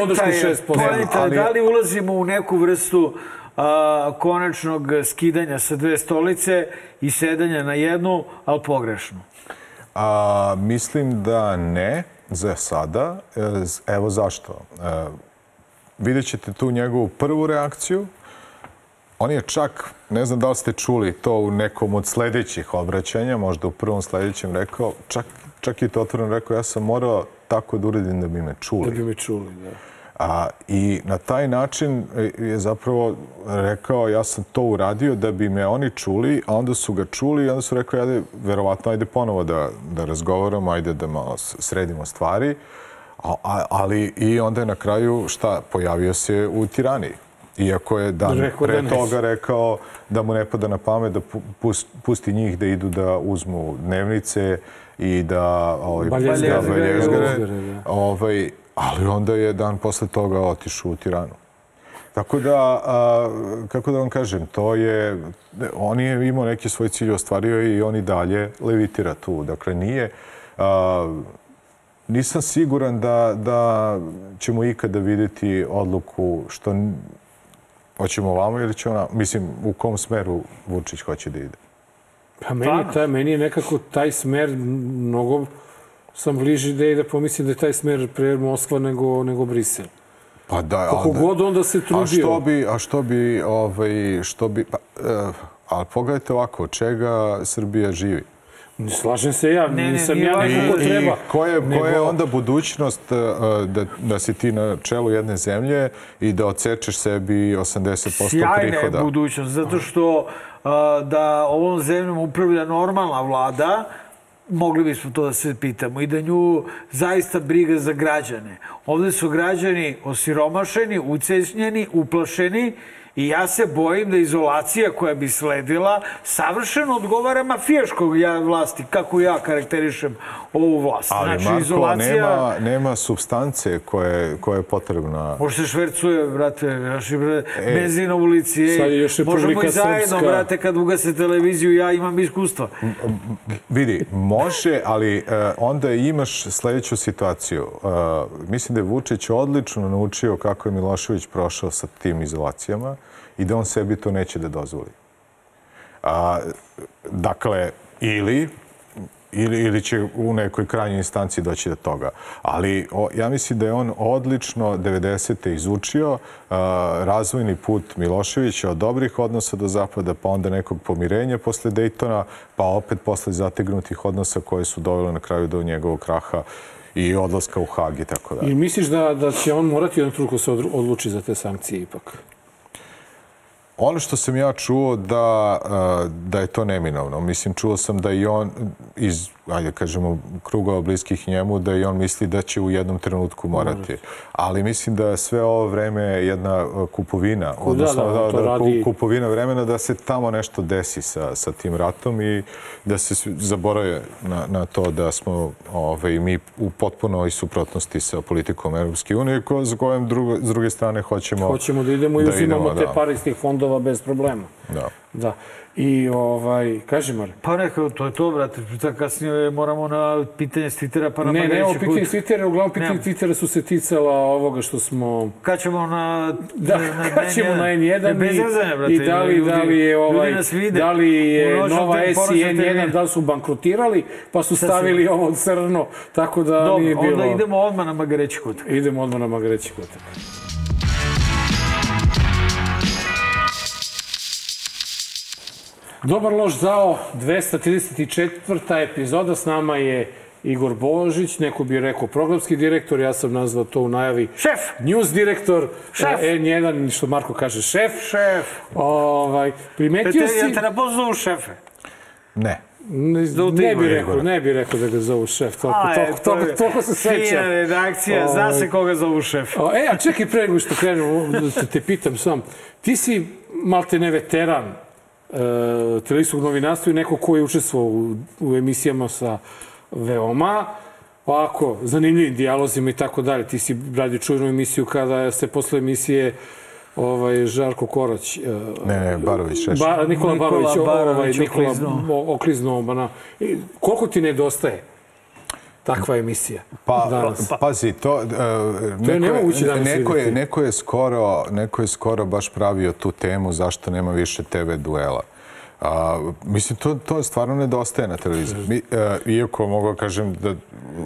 S2: podršku
S1: je,
S2: šest
S1: poenta je da li ulazimo u neku vrstu a, konačnog skidanja sa dve stolice i sedanja na jednu, ali pogrešno.
S8: A, mislim da ne za sada. E, Evo zašto. E, vidjet ćete tu njegovu prvu reakciju. On je čak, ne znam da li ste čuli to u nekom od sledećih obraćanja, možda u prvom sledećem rekao, čak, čak i to otvoreno rekao, ja sam morao tako da uradim da bi me čuli.
S2: Da bi me čuli, da.
S8: A, I na taj način e, je zapravo rekao ja sam to uradio da bi me oni čuli, a onda su ga čuli i onda su rekao ajde, verovatno ajde ponovo da, da razgovaramo, ajde da malo sredimo stvari. A, a, ali i onda je na kraju šta, pojavio se u Tirani. Iako je dan
S2: Rekao da
S8: pre
S2: neće.
S8: toga rekao da mu ne pada na pamet da pu- pus- pusti njih da idu da uzmu dnevnice i da ovaj,
S2: Baljezgare.
S8: da, baljezgare.
S2: Baljezgare, da.
S8: Ovaj, ali onda je dan posle toga otišao u Tiranu. Tako da, a, kako da vam kažem, to je, on je imao neki svoj cilj, ostvario je i on i dalje levitira tu. Dakle, nije, A, nisam siguran da, da ćemo ikada vidjeti odluku što hoćemo ovamo ili će ona, mislim, u kom smeru Vučić hoće da ide.
S2: Pa meni, je taj, meni je nekako taj smer mnogo sam bliži ideji da pomislim da je taj smer pre Moskva nego, nego Brisel.
S8: Pa da,
S2: Kako
S8: ali
S2: god onda se
S8: A
S2: trudio.
S8: što bi, a što bi, ovaj, što bi, pa, eh, ali pogledajte ovako, od čega Srbija živi?
S2: Slažem se ja,
S1: Ne, ne,
S2: nisam
S1: nije
S2: ja
S1: važno
S2: neko ko
S8: I
S2: treba.
S8: koja je, koja je onda budućnost eh, da, da si ti na čelu jedne zemlje i da odsečeš sebi 80%
S1: Sjajna je
S8: prihoda?
S1: budućnost, zato što a, da ovom zemljom upravlja normalna vlada, mogli bismo to da se pitamo i da nju zaista briga za građane. Ovde su građani osiromašeni, ucešnjeni, uplašeni i ja se bojim da izolacija koja bi sledila savršeno odgovara mafijaškog ja vlasti, kako ja karakterišem ovu vlast.
S8: Ali Marko, nema, nema substance koje, koja je potrebna.
S1: Može se švercuje, brate, naši bre,
S8: E,
S1: benzin na ulici, ej.
S2: sad je još
S1: Možemo i zajedno,
S2: Srpska.
S1: brate, kad ugase televiziju, ja imam iskustva.
S8: Vidi, može, ali e, onda imaš sledeću situaciju. E, mislim da je Vučić odlično naučio kako je Milošević prošao sa tim izolacijama i da on sebi to neće da dozvoli. A, dakle, ili ili, ili će u nekoj krajnjoj instanci doći do toga. Ali o, ja mislim da je on odlično 90. izučio a, razvojni put Miloševića od dobrih odnosa do zapada, pa onda nekog pomirenja posle Dejtona, pa opet posle zategnutih odnosa koje su dovele na kraju do njegovog kraha i odlaska u Hag i tako dalje.
S2: I misliš da, da će on morati jednom truku se odluči za te sankcije ipak?
S8: Ono što sam ja čuo da, a, da je to neminovno. Mislim, čuo sam da i on iz, ajde da kažemo, krugova bliskih njemu, da i on misli da će u jednom trenutku morati. Ali mislim da je sve ovo vreme jedna a, kupovina, odnosno
S2: da, to
S8: ku-
S2: radi-
S8: kupovina vremena da se tamo nešto desi sa, sa tim ratom i da se zaborave na, na to da smo ovaj, mi u potpunoj suprotnosti sa politikom Europske unije, ko, za kojem drugo, s druge strane hoćemo,
S2: Hoćemo da idemo i uzimamo
S8: idemo,
S2: te
S8: da.
S2: tih fondova bez problema.
S8: Da.
S2: Da. I ovaj, kaži Mar,
S1: Pa neka, to je to, brate. Kasnije moramo na pitanje s Twittera, pa na
S2: Ne, ne, ovo pitanje Twittera, uglavnom pitanje. Twittera su se ticala ovoga što smo...
S1: Kad ćemo na...
S2: Da, kad ćemo na N1
S1: Bez zezanja, brate.
S2: i, i da li,
S1: ljudi,
S2: da li je ovaj, da li je Nova S i
S1: ponoćnom
S2: N1
S1: terminu.
S2: da li su bankrotirali, pa su stavili ovo crno, tako da
S1: Dobro,
S2: nije bilo...
S1: onda idemo odmah na Magareći kut.
S2: Idemo odmah na Magareći kotak. Dobar loš zao, 234. epizoda, s nama je Igor Božić, neko bi rekao programski direktor, ja sam nazvao to u najavi
S1: Šef!
S2: news direktor,
S1: Šef!
S2: e, N1, što Marko kaže, šef.
S1: Šef!
S2: Ovaj, primetio
S1: te, ja
S2: si...
S1: te ne pozovu šefe.
S8: Ne.
S2: Ne, ne bi rekao, ne bi rekao da ga zovu šef, toliko,
S1: A,
S2: toliko,
S1: e,
S2: toliko,
S1: je
S2: toliko se
S1: Fina
S2: seća.
S1: redakcija, zna
S2: Ovaj.
S1: se koga zovu šef.
S2: O, E, a čekaj pre nego što krenemo, da te, pitam sam. Ti si malte ne veteran televizijskog novinarstva i neko ko je učestvovao u, u emisijama sa veoma ovako, zanimljivim dijalozima i tako dalje. Ti si radio čujnu emisiju kada se posle emisije ovaj, Žarko Korać, e,
S8: Ne, ne, Barović Šešelj.
S2: ba, Nikola,
S1: Nikola
S2: Barović, ovaj,
S1: Barović
S2: Nikola
S1: okliznuo.
S2: o- okliznuo. Bana. I koliko ti nedostaje takva emisija
S8: Pa,
S2: danas?
S8: pa, pazi, to... Uh,
S2: To je nemoguće danas
S8: neko je,
S2: videti.
S8: neko, je skoro, neko je skoro baš pravio tu temu zašto nema više TV duela. A, mislim, to, to stvarno nedostaje na televiziji. Mi, e, iako mogu da kažem da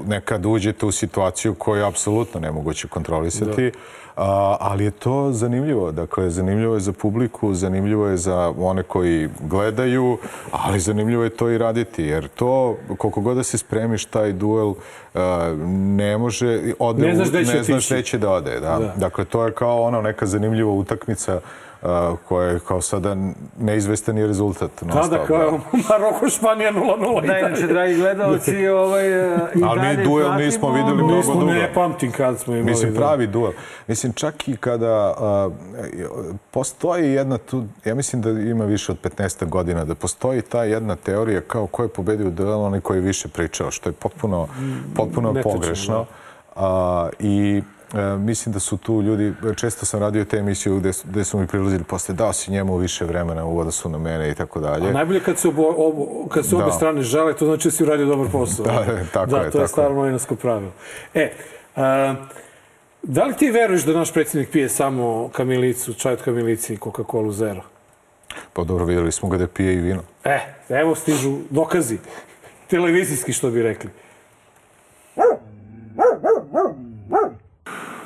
S8: nekad uđete u situaciju koju je apsolutno nemoguće kontrolisati, a, ali je to zanimljivo. Dakle, zanimljivo je za publiku, zanimljivo je za one koji gledaju, ali zanimljivo je to i raditi, jer to, koliko god da se spremiš taj duel, a, ne može, ode,
S2: Ne znaš gde će
S8: ne znaš da ode. Da.
S2: Da.
S8: Dakle, to je kao ono neka zanimljiva utakmica a, koja je kao sada neizvestan je rezultat.
S2: Tada kao Maroko, Španija 0-0 i
S1: Da, inače, dragi gledalci, ovaj, e, i
S8: Ali mi duel nismo videli mnogo
S2: Nismo,
S8: dugo.
S2: ne pamtim kad smo imali.
S8: Mislim,
S2: da.
S8: pravi duel. Mislim, čak i kada a, postoji jedna tu, ja mislim da ima više od 15 godina, da postoji ta jedna teorija kao ko je pobedio duel, onaj koji je više pričao, što je potpuno, potpuno pogrešno. A, I e, mislim da su tu ljudi, često sam radio te emisije gde, gde su mi prilazili posle, dao si njemu više vremena u odnosu na mene i tako dalje.
S2: A najbolje kad se, obo, obo, kad se obe
S8: Da.
S2: strane žale, to znači da si uradio dobar posao.
S8: Da, tako
S2: da,
S8: je,
S2: to je staro novinarsko pravilo. E, a, da li ti veruješ da naš predsjednik pije samo kamilicu, čaj od kamilici i Coca-Cola zero?
S8: Pa dobro, vidjeli smo ga da pije i vino.
S2: E, evo stižu dokazi. Televizijski, što bi rekli.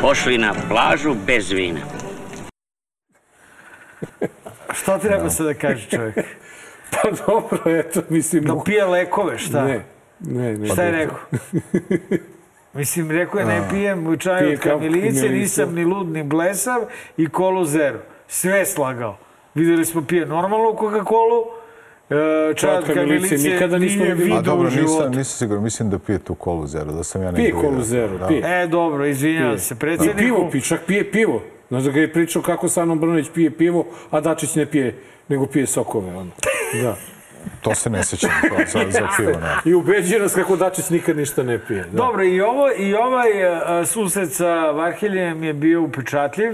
S9: Pošli na plažu bez vina.
S1: Šta treba se da kaže čovjek?
S2: Pa dobro, eto, mislim...
S1: Da pije lekove, šta?
S2: Ne, ne, ne.
S1: Šta je rekao? Mislim, rekao je ne pijem
S2: Pije
S1: od kamilice, nisam ni lud ni blesav i kolu zero. Sve je slagao. Videli smo pije normalnu Coca-Colu, e, čaj od kamilice
S2: nikada nismo
S1: nije
S2: videli.
S8: A
S1: vidio u
S8: dobro, nisam, nisam siguran, mislim da pije tu kolu zero, da sam ja
S2: Pije
S8: negdje
S2: kolu zero,
S8: Da.
S2: pije.
S1: E, dobro, izvinjavam se
S2: I
S1: predsjedniku.
S2: pivo pi, čak pije pivo. Znaš da ga je pričao kako Sanom Brnović pije pivo, a Dačić ne pije, nego pije sokove. Ono. Da.
S8: To se ne sećam to, za, za pivo. Ne.
S2: I ubeđuje nas kako Dačić nikad ništa ne pije. Da.
S1: Dobro, i, ovo, i ovaj a, susret sa Varheljem je bio upečatljiv.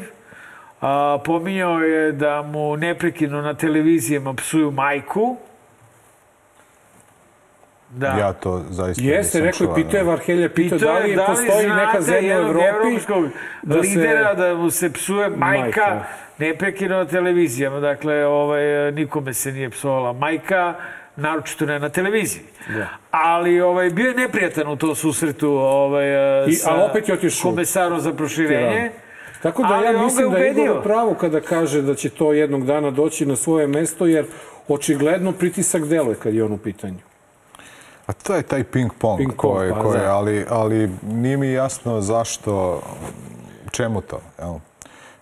S1: A, pominjao je da mu neprekidno na televizijama psuju majku. Da.
S8: Ja to zaista
S2: Jeste,
S8: nisam
S2: rekao je,
S8: čuo,
S2: pitao je. Varhelja, pitao da
S1: je
S2: li postoji neka zemlja u Evropi da se-
S1: lidera da mu se psuje majka,
S2: Majka.
S1: neprekidno na televizijama. Dakle, ovaj, nikome se nije psovala majka, naročito ne na televiziji.
S2: Da.
S1: Ali ovaj, bio je neprijatan u tom susretu ovaj,
S2: I-
S1: sa
S2: ali opet je otišao.
S1: komesarom za proširenje.
S2: Tako da
S1: Ali
S2: ja mislim da je. Igor pravo kada kaže da će to jednog dana doći na svoje mesto, jer očigledno pritisak deluje kad je on u pitanju.
S8: A to je taj ping pong,
S2: Ping pong,
S8: koji,
S2: pa
S8: koji,
S2: da.
S8: ali, ali nije mi jasno zašto, čemu to, jel?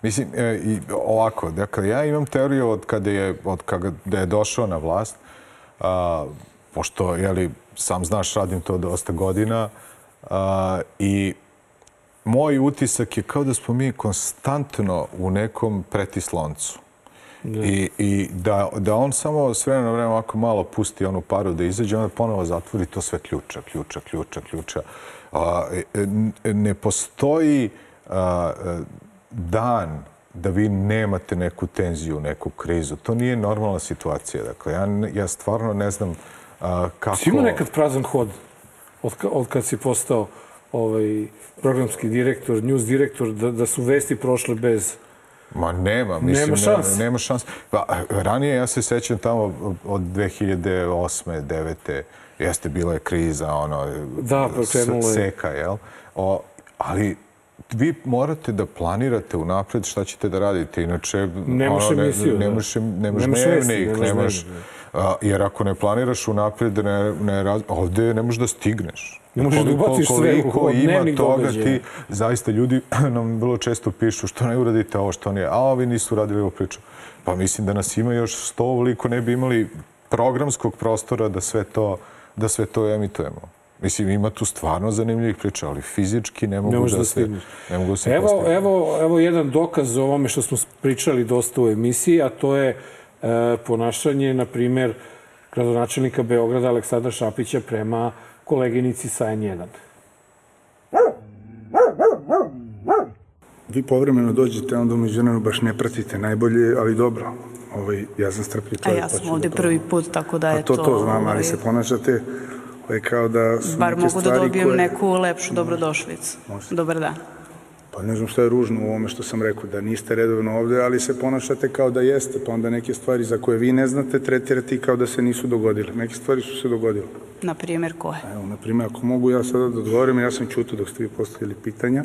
S8: Mislim, e, i ovako, dakle, ja imam teoriju od kada je, od kada je došao na vlast, a, pošto, jeli, sam znaš, radim to dosta godina, a, i moj utisak je kao da smo mi konstantno u nekom pretisloncu. I, i da, da on samo s vremena na vreme ovako malo pusti onu paru da izađe, onda ponovo zatvori to sve ključa, ključa, ključa, ključa. A, e, n- ne postoji a, e, dan da vi nemate neku tenziju, neku krizu. To nije normalna situacija. Dakle, ja, ja stvarno ne znam a, kako...
S2: Si imao nekad prazan hod od, od kad si postao ovaj, programski direktor, news direktor, da, da su vesti prošle bez...
S8: Ma nema, mislim,
S2: Nema šanse.
S8: Nema, nema šanse. Pa, ranije ja se sećam tamo od 2008. 9. Jeste, bila je kriza, ono,
S2: Da,
S8: seka, jel? O, ali vi morate da planirate unapred šta ćete da radite, inače...
S2: Nemaš
S8: ne,
S2: emisiju, da.
S8: Nemaš, nemaš,
S2: Nemaš vesti,
S8: dnevnik,
S2: nemaš
S8: nemaš... a, jer ako ne planiraš unapred, ne, ne, raz- ovde ne možeš da stigneš.
S2: Ne možeš da ubaciš sve u-
S8: koliko ima toga
S2: događaja.
S8: ti zaista ljudi nam vrlo često pišu što ne uradite ovo, što nije, a ovi nisu radili ovu priču. Pa mislim da nas ima još sto ovoliko ne bi imali programskog prostora da sve to, da sve to emitujemo. Mislim, ima tu stvarno zanimljivih priča, ali fizički ne mogu
S2: možeš
S8: da,
S2: da
S8: se, ne mogu da se
S2: Evo,
S8: postignu.
S2: evo, evo jedan dokaz o ovome što smo pričali dosta u emisiji, a to je e, ponašanje, na primer, gradonačelnika Beograda Aleksandra Šapića prema koleginici sa N1.
S10: Vi povremeno dođete, onda umeđu vremenu baš ne pratite najbolje, ali dobro. Ovaj, ja sam strpljiv
S11: A
S10: čovjek.
S11: ja
S10: pa ću
S11: sam ovde
S10: da to-
S11: prvi put, tako da
S10: A
S11: je
S10: to,
S11: to...
S10: to znam, ali
S11: ovaj,
S10: se ponašate ovaj, kao da su
S11: Bar
S10: neke
S11: mogu da dobijem
S10: koje...
S11: neku lepšu dobrodošlicu. Dobar dan.
S10: Pa ne znam šta je ružno u ovome što sam rekao, da niste redovno ovde, ali se ponašate kao da jeste, pa onda neke stvari za koje vi ne znate tretirate i kao da se nisu dogodile. Neke stvari su se dogodile.
S11: Na primjer, koje?
S10: Evo, na primjer, ako mogu ja sada da odgovorim, ja sam čuto dok ste vi postavili pitanja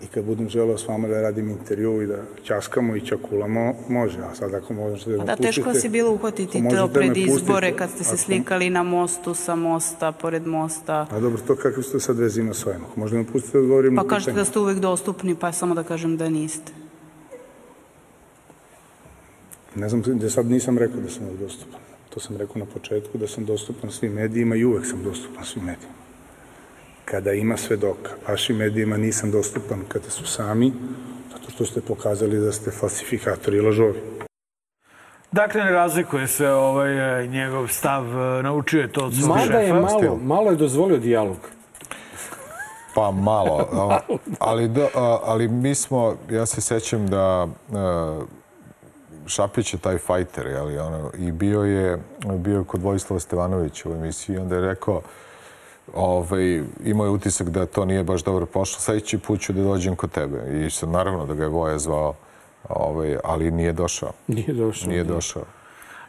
S10: i kad budem želeo s vama da radim intervju i da ćaskamo i ćakulamo, može, a sad ako možete da me
S11: Da,
S10: pustite...
S11: teško vas je bilo uhvatiti to
S10: možete da
S11: pred izbore
S10: pustite,
S11: kad ste se
S10: ako-
S11: slikali na mostu, sa mosta, pored mosta.
S10: A dobro, to kakve ste sad veze ima s ovim? Ako možda me pustite da odgovorim
S11: Pa
S10: na
S11: kažete
S10: pitanje.
S11: da ste uvek dostupni, pa samo da kažem da niste.
S10: Ne znam, da sad nisam rekao da sam uvek dostupan. To sam rekao na početku, da sam dostupan svim medijima i uvek sam dostupan svim medijima. Kada ima svedoka. Vašim medijima nisam dostupan kada su sami, zato što ste pokazali da ste falsifikatori i lažovi.
S1: Dakle, ne razlikuje se ovaj, e, njegog stav, e, naučio je to od svog
S2: Mada je
S1: šefa.
S2: malo, malo je dozvolio dijalog.
S8: Pa malo, ali, do, ali mi smo, ja se sećam da a, Šapić je taj fajter, jeli, ono, i bio je, bio je kod Vojislava Stevanovića u emisiji i onda je rekao, ovaj, imao je utisak da to nije baš dobro pošlo, sledeći put ću da dođem kod tebe. I sad, naravno da ga je Voja zvao, ovaj, ali nije došao.
S2: Nije došao.
S8: Nije
S2: da.
S8: došao.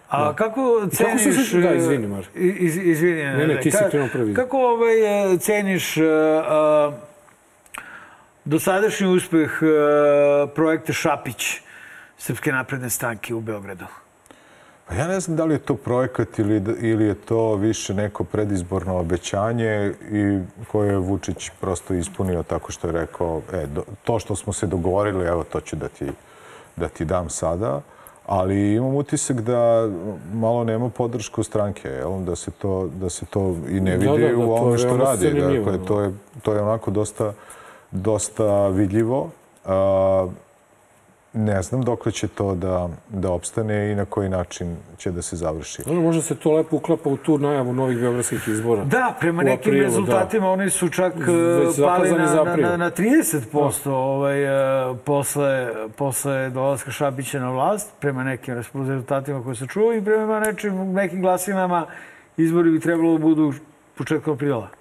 S1: A kako
S2: Kako
S1: ceniš...
S2: se sve- da,
S1: e,
S2: izvini, Marko.
S1: Iz, izvini.
S2: Ne, ne, ti si krenuo prvi.
S1: Kako ovaj, e, ceniš uh, dosadašnji uspeh uh, projekta Šapić Srpske napredne stranke u Beogradu?
S8: Pa ja ne znam da li je to projekat ili, da- ili je to više neko predizborno obećanje i koje je Vučić prosto ispunio tako što je rekao e, do, to što smo se dogovorili, evo to ću da ti, da ti dam sada. Ali imam utisak da malo nema podršku stranke, jel? Da, se to, da se to i ne
S2: Da,
S8: vidi
S2: da, da,
S8: u
S2: to
S8: ovome
S2: je
S8: što radi. Dakle,
S2: da.
S8: to je, to je onako dosta, dosta vidljivo. A, ne znam dok će to da, da opstane i na koji način će da se završi.
S2: Ono, možda se to lepo uklapa u tu najavu novih beogradskih izbora.
S1: Da, prema nekim
S2: aprilu,
S1: rezultatima oni su čak e, pali na, na, na, na 30% ovaj, e, posle, posle dolaska Šapića na vlast, prema nekim rezultatima koje se čuo i prema nečim, nekim glasinama izbori bi trebalo da budu početkom aprila.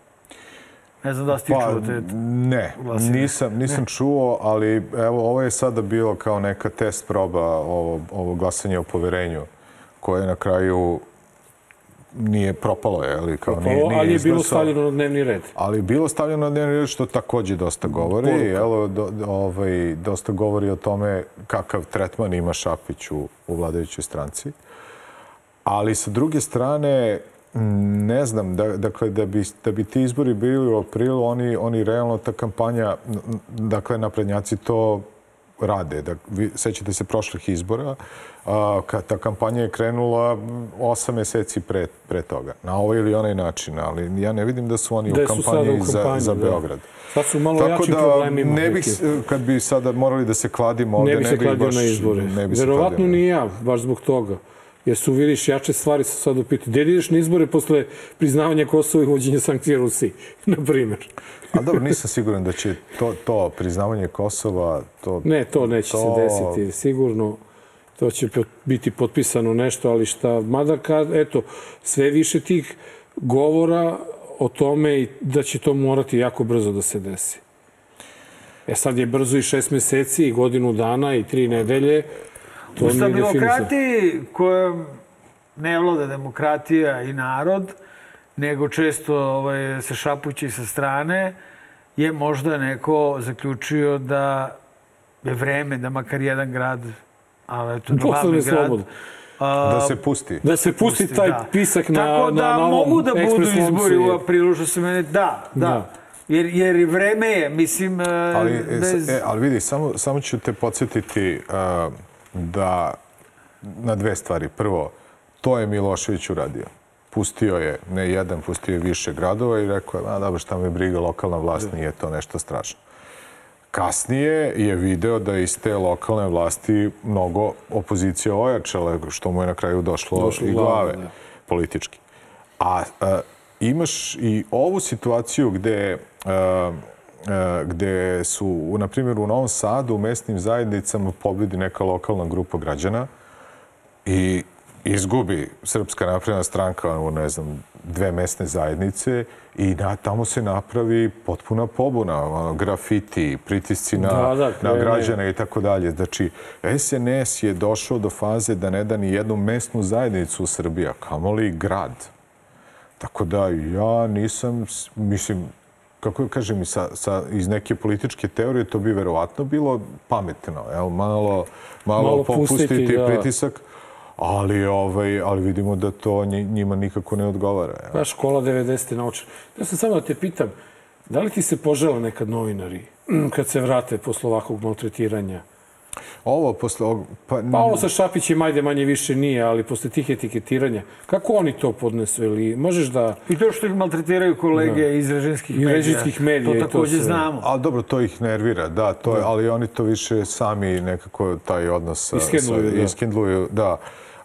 S1: Ne znam da ste
S8: Pa,
S1: čuo te...
S8: ne,
S1: glasine.
S8: nisam, nisam čuo, ali evo, ovo je sada bilo kao neka test proba ovo, ovo glasanje o poverenju, koje na kraju nije propalo, je li? Kao, nije,
S2: Propalo,
S8: nije
S2: ali je bilo stavljeno na dnevni red.
S8: Ali je bilo stavljeno na dnevni red, što takođe dosta govori.
S2: Poruka.
S8: Jel, do, ovaj, dosta govori o tome kakav tretman ima Šapić u, u vladajućoj stranci. Ali sa druge strane, ne znam, da, dakle, da bi, da bi ti izbori bili u aprilu, oni, oni realno, ta kampanja, dakle, naprednjaci to rade. Da, vi sećate se prošlih izbora, a, ta kampanja je krenula osam meseci pre, pre toga. Na ovaj ili onaj način, ali ja ne vidim da su oni
S2: Gde
S8: u kampanji,
S2: u
S8: za,
S2: kampanji,
S8: za
S2: da.
S8: Beograd.
S2: Sad su malo
S8: Tako
S2: jačim
S8: da
S2: problemima.
S8: ne bih, kad bi sada morali da se kladimo ovde,
S2: ne bi se kladio
S8: baš,
S2: na izbore.
S8: Ne bi
S2: Verovatno
S8: kladio.
S2: ni ja, baš zbog toga. Jer su, vidiš, jače stvari su sad u pitanju. Gde ideš na izbore posle priznavanja Kosova i uvođenja sankcija Rusiji, na primjer?
S8: A dobro, nisam siguran da će to, to priznavanje Kosova, to...
S2: Ne, to neće
S8: to-
S2: se desiti. Sigurno to će biti potpisano nešto, ali šta, mada kad, eto, sve više tih govora o tome i da će to morati jako brzo da se desi. E sad je brzo i šest meseci i godinu dana i tri nedelje. To
S1: U stabilokratiji kojom ne vlada demokratija i narod, nego često ovaj, se šapući sa strane, je možda neko zaključio da je vreme da makar jedan grad, ali eto, glavni grad, a,
S8: Da se pusti.
S2: Da se pusti taj
S1: da.
S2: pisak na,
S1: Tako da
S2: na, na ovom
S1: mogu da budu izbori u aprilu, što se mene... Da, da.
S2: Da.
S1: Jer, jer i vreme je, mislim, e,
S8: Ali, e,
S1: bez...
S8: e, ali vidi, samo, samo ću te podsjetiti uh, da na dve stvari. Prvo, to je Milošević uradio. Pustio je, ne jedan, pustio je više gradova i rekao je, a dobro, šta me briga, lokalna vlast nije to nešto strašno. Kasnije je video da je iz te lokalne vlasti mnogo opozicija ojačala, što mu je na kraju došlo,
S2: Došlo
S8: i
S2: glave, da.
S8: politički. A, a imaš i ovu situaciju gde a, gde su, na primjer, u Novom Sadu u mesnim zajednicama pobedi neka lokalna grupa građana i izgubi Srpska napredna stranka u, ne znam, dve mesne zajednice i na, tamo se napravi potpuna pobuna, grafiti, pritisci na,
S2: Da, da,
S8: na građane i tako dalje. Znači, SNS je došao do faze da ne da ni jednu mesnu zajednicu u Srbiji, a kamoli grad. Tako da ja nisam, mislim, kako da kažem, sa, sa, iz neke političke teorije to bi verovatno bilo pametno, jel? Malo, malo,
S2: Malo
S8: popustiti
S2: pustiti, da.
S8: pritisak, ali, ovaj, ali vidimo da to nji- njima nikako ne odgovara. Jel?
S2: Pa škola 90. naučna. Ja sam samo da te pitam, da li ti se požele nekad novinari kad se vrate posle ovakvog maltretiranja?
S8: Ovo posle ovog... Pa,
S2: Pa ovo sa Šapićem ajde manje više nije, ali posle tih etiketiranja, kako oni to podnesu? Ili možeš da...
S1: I to što ih maltretiraju kolege
S2: Da.
S1: iz režimskih
S2: I
S1: medija.
S2: režimskih medija
S1: To
S2: to
S1: takođe
S2: sve.
S1: znamo.
S8: Ali dobro, to ih nervira, da, to je, ali oni to više sami nekako taj odnos sa-
S2: Iskendluju,
S8: sa,
S2: da.
S8: iskendluju, da.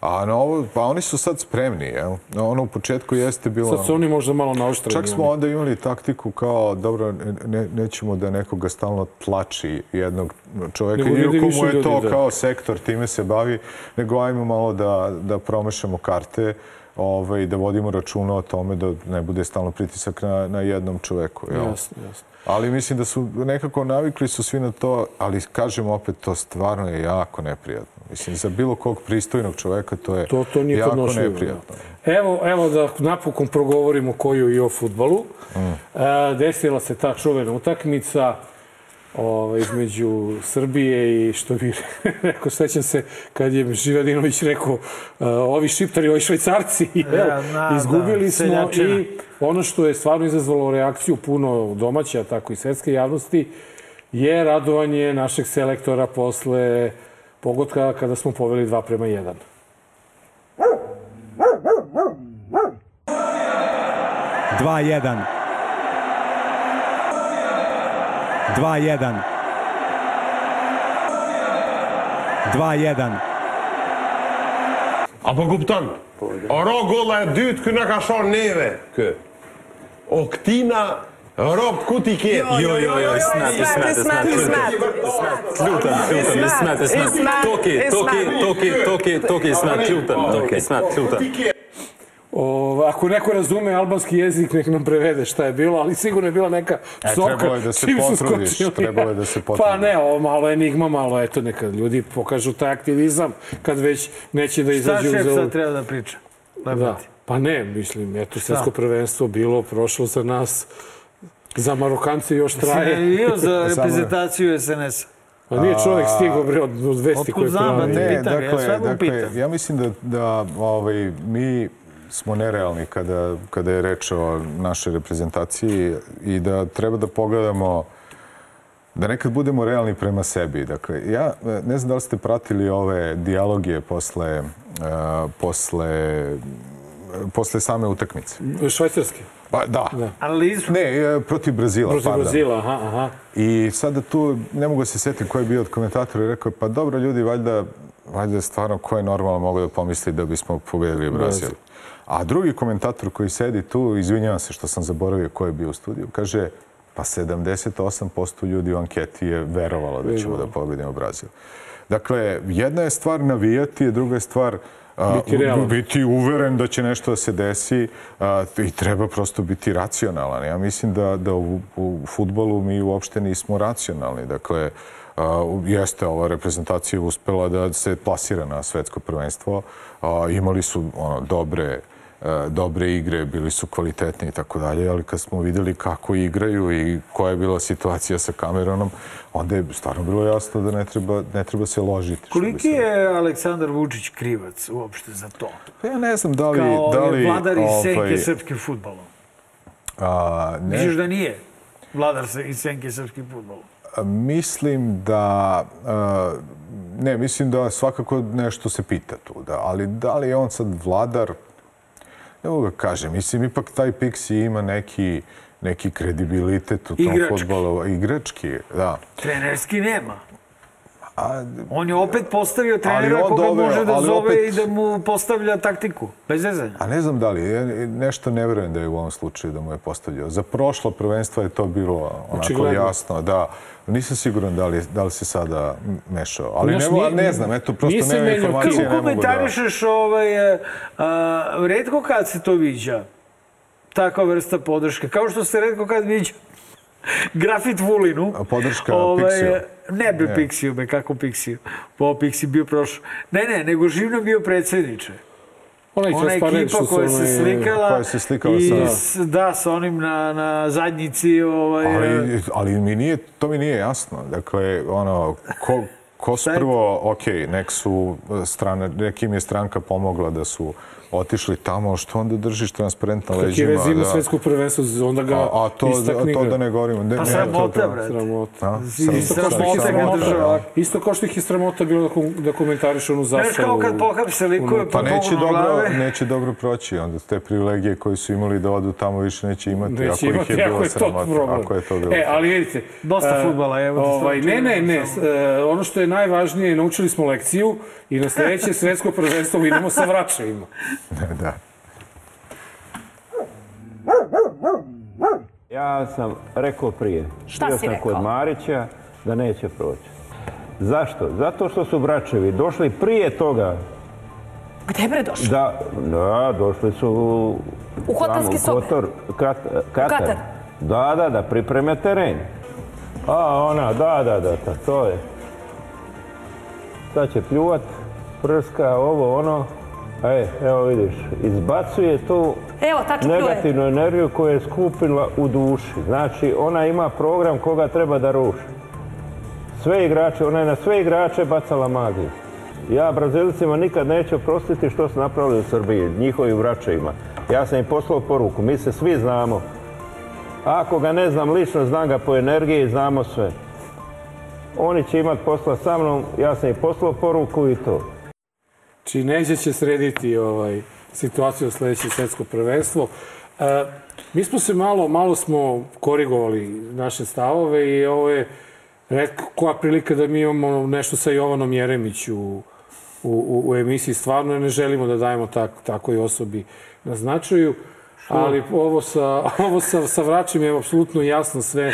S8: A na ovo, pa oni su sad spremni, jel? Ono u početku jeste bilo...
S2: Sad su oni možda malo naoštreni.
S8: Čak smo onda imali taktiku kao, dobro, ne, nećemo da nekoga stalno tlači jednog čoveka, iako mu je to
S2: ljudi, da.
S8: kao sektor, time se bavi, nego ajmo malo da, da promešamo karte, ovaj, da vodimo računa o tome da ne bude stalno pritisak na, na jednom čoveku. Jel?
S2: Jasno, jasno.
S8: Ali mislim da su nekako navikli su svi na to, ali kažem opet, to stvarno je jako neprijatno. Mislim, za bilo kog pristojnog čoveka to je
S2: To, to nije
S8: jako
S2: podnošljivo.
S8: neprijatno.
S2: Evo, evo da napokon progovorimo koju i o futbalu.
S8: Mm.
S2: E, desila se ta čuvena utakmica ovaj, između Srbije i što bi rekao, sećam se kad je Živadinović rekao e, ovi šiptari, ovi švajcarci, jel,
S1: da, da,
S2: izgubili smo
S1: seljačina.
S2: i ono što je stvarno izazvalo reakciju puno domaće, a tako i svetske javnosti, je radovanje našeg selektora posle pogotka kada smo poveli 2 prema 1.
S12: Dva jedan. Dva jedan. Dva jedan.
S13: Apo kupton? Ora golla e dytë kë ka shon neve kë. O këtina rob ku ti ke?
S14: Jo, jo, jo, Ismet, Ismet, Ismet, Ismet. Lutem, lutem, Ismet, Ismet. Toki, toki, toki, toki, toki, Ismet, lutem. Ismet, lutem.
S2: O, ako neko razume albanski jezik, nek nam prevede šta je bilo, ali sigurno je bila neka
S8: E,
S2: psovka.
S8: trebalo je da se potrudiš,
S2: skočili.
S8: trebalo je da se
S2: Pa
S8: potrudiš.
S2: ne, ovo malo enigma, malo eto, neka ljudi pokažu taj aktivizam kad već neće da
S1: Šta
S2: izađu
S1: šef
S2: za...
S1: sad treba da priča?
S2: Da. Pa ne, mislim, eto, svetsko prvenstvo bilo, prošlo za nas, za Marokance još
S1: Si
S2: traje.
S1: najavio za
S8: Samo-
S1: reprezentaciju SNS.
S2: Pa nije čovjek stigao bre od od vesti
S1: Otkud
S2: koje
S1: znam,
S2: pravi.
S1: ne,
S8: Ne,
S1: pitam ga, ja
S8: dakle,
S1: sve mu
S8: dakle,
S1: pitam.
S8: ja mislim da, da ovaj, mi smo nerealni kada, kada je reč o našoj reprezentaciji i da treba da pogledamo da nekad budemo realni prema sebi. Dakle, ja ne znam da li ste pratili ove dijaloge posle, e, posle, posle same utakmice.
S2: Švajcarski.
S8: Pa da.
S1: Analizu?
S8: Ne, e, protiv Brazila.
S2: Protiv
S8: pardon.
S2: Brazila, aha, aha.
S8: I sada tu, ne mogu se setiti ko je bio od komentatora i rekao, pa dobro ljudi, valjda, valjda stvarno ko je normalno mogu da pomisli da bismo pobedili Brazil. A drugi komentator koji sedi tu, izvinjavam se što sam zaboravio ko je bio u studiju, kaže, pa 78% ljudi u anketi je verovalo da ćemo da pobedimo Brazil. Dakle, jedna je stvar navijati, a druga je stvar a,
S2: Biti realan.
S8: biti uveren da će nešto da se desi a, i treba prosto biti racionalan. Ja mislim da, da u, u futbolu mi uopšte nismo racionalni. Dakle, a, jeste ova reprezentacija uspela da se plasira na svetsko prvenstvo. A, imali su ono, dobre dobre igre, bili su kvalitetni i tako dalje, ali kad smo videli kako igraju i koja je bila situacija sa Cameronom, onda je stvarno bilo jasno da ne treba, ne treba se ložiti.
S1: Koliki
S8: se
S1: je Aleksandar Vučić krivac uopšte za to?
S8: Pa ja ne znam da li...
S1: Kao
S8: da li,
S1: vladar iz senke
S8: ovaj,
S1: srpskim futbolom.
S8: A, ne,
S1: Misliš da nije vladar iz senke srpskim futbolom?
S8: mislim da... ne, mislim da svakako nešto se pita tu. Da, ali da li je on sad vladar? Ne mogu da kažem. Mislim, ipak taj Pixi ima neki neki kredibilitet u tom
S1: Igrački.
S8: fudbalu. Igrački, da.
S1: Trenerski nema. On je opet postavio trenera koga
S8: doveo,
S1: može da zove
S8: opet-
S1: i da mu postavlja taktiku. Bez zezanja.
S8: A ne znam da li, ja nešto ne verujem da je u ovom slučaju da mu je postavljao. Za prošlo prvenstvo je to bilo onako
S2: Očigledno.
S8: jasno, da. Nisam siguran da li, da li se sada mešao. Ali
S2: Znaš,
S8: ne,
S2: nije-
S8: ne znam, eto, prosto nema informacije, ne mogu da...
S1: Komentarišeš ovaj, e, a, redko kad se to viđa. Takva vrsta podrške. Kao što se redko kad viđa grafit Vulinu.
S8: A podrška Pixiju?
S1: Ne bi
S8: Ne.
S1: Pixiju, me kako Pixiju. Po Pixi bio prošlo. Ne, ne, nego živno bio predsjedniče.
S2: Onaj
S1: Ona ekipa koja se slikala,
S8: koja se slikala
S1: i
S8: sa-
S1: s, da, sa onim na, na zadnjici. Ovaj,
S8: Ali, ali mi nije, to mi nije jasno. Dakle, ono, ko, ko su prvo, ok, nek su strane, nekim je stranka pomogla da su otišli tamo, što onda držiš transparent na leđima?
S2: veze ima
S8: da-
S2: svetsko prvenstvo, onda ga
S8: a, a to,
S2: istakni
S8: to
S2: ga.
S8: da ne govorimo. Ne,
S1: Pa
S8: ne,
S1: sramota,
S8: to- to-
S1: brate.
S2: Sramota.
S8: A?
S2: Isto kao što ih je
S1: Sramota
S2: isto kao što ih je sramota bilo da, da komentariš onu zastavu.
S1: Znaš kao kad pohapse likove
S8: Pa
S1: pa
S8: neće dobro,
S1: glave.
S8: neće dobro proći, onda te privilegije koje su imali da odu tamo više neće imati,
S2: Neće
S8: ako
S2: imati,
S8: ih je
S2: ako
S8: bilo
S2: je to
S8: sramota.
S2: problem.
S8: Ako je to bilo
S2: E, ali vidite...
S1: Dosta
S2: e,
S1: fudbala, evo
S2: Ovaj, ne, ne, ne. e, ono što je najvažnije, naučili smo lekciju i na sledeće svetsko prvenstvo idemo sa vraćajima.
S8: da.
S15: Ja sam rekao prije,
S3: Šta
S15: bio
S3: si
S15: sam
S3: rekao?
S15: kod Marića da neće proći. Zašto? Zato što su Vračevi došli prije toga
S3: Gde bre došli?
S15: da, da došli su
S3: U hotelske
S15: tamo,
S3: sobe?
S15: Kotor, kat, Katar.
S3: Katar.
S15: Da, da, da, pripreme teren. A ona, da, da, da, da, to je. Sad će pljuvat, prska, ovo, ono. E, evo vidiš, izbacuje tu
S3: Evo,
S15: negativnu energiju koju je skupila u duši. Znači, ona ima program koga treba da ruši. Sve igrače, ona je na sve igrače bacala magiju. Ja Brazilcima nikad neću oprostiti što su napravili u Srbiji, njihovim vraćajima. Ja sam im poslao poruku, mi se svi znamo. Ako ga ne znam lično, znam ga po energiji, znamo sve. Oni će imati posla sa mnom, ja sam im poslao poruku i to.
S2: Či neće će srediti ovaj, situaciju sledeće svetsko prvenstvo. E, mi smo se malo, malo smo korigovali naše stavove i ovo je retko koja prilika da mi imamo nešto sa Jovanom Jeremić u, u, u, u emisiji. Stvarno ne želimo da dajemo tak, takoj osobi na značaju, ali ovo sa, ovo sa, sa vraćim je apsolutno jasno sve.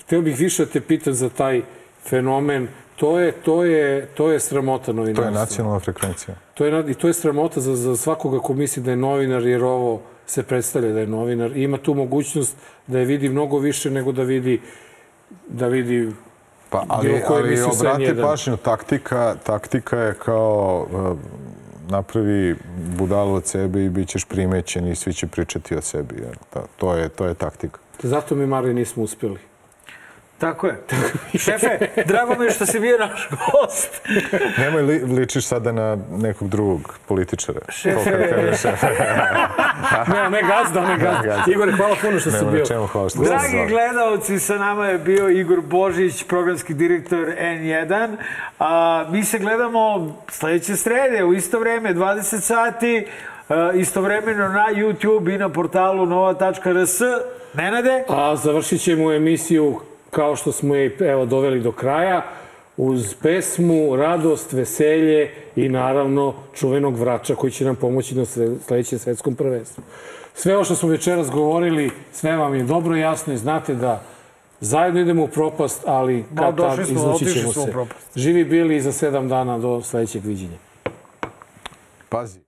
S2: Hteo bih više da te pitam za taj fenomen. To je, to je, to je sramota
S8: To
S2: novinarstva.
S8: je nacionalna frekvencija.
S2: To je, I to je sramota za, za svakoga ko misli da je novinar, jer ovo se predstavlja da je novinar. I ima tu mogućnost da je vidi mnogo više nego da vidi da vidi
S8: Pa, ali, ali obrati
S2: N1.
S8: pažnju, taktika, taktika je kao uh, napravi budalu od sebe i bit ćeš primećen i svi će pričati o sebi. Jer, to, je, to je taktika.
S2: Zato mi, Mari, nismo uspeli.
S1: Tako je. Šefe, drago mi je što si bio naš gost.
S8: Nemoj li, ličiš sada na nekog drugog političara.
S1: Šefe.
S2: Ne, ne gazda, ne gazda.
S8: Gazda.
S2: Igor, hvala puno što si
S8: Nema na
S2: bio.
S8: čemu, hvala što
S1: Dragi
S8: zvali.
S1: gledalci, sa nama je bio Igor Božić, programski direktor N1. A, mi se gledamo sledeće srede u isto vreme, 20 sati, a, istovremeno na YouTube i na portalu nova.rs. Nenade?
S2: A završit ćemo emisiju kao što smo je evo, doveli do kraja uz pesmu, radost, veselje i naravno čuvenog vrača koji će nam pomoći na sledećem svetskom prvenstvu. Sve ovo što smo večeras govorili, sve vam je dobro jasno i znate da zajedno idemo u propast, ali kad tad izvući
S1: otišli
S2: ćemo se.
S1: propast.
S2: Živi bili za sedam dana do sledećeg viđenja.
S8: Pazi.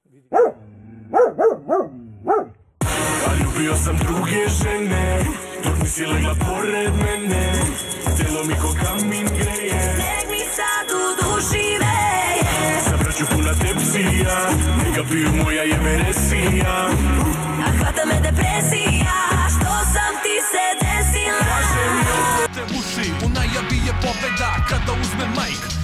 S16: Ljubio sam druge žene Dok nisi legla pored mene Telo mi ko kamin greje.
S17: Nek mi sad u duši veje.
S16: Sa braću puna tepsija Neka piju moja je veresija
S17: A hvata me depresija Što sam ti se desila?
S16: Te uši, u najavi je pobeda Kada uzme majk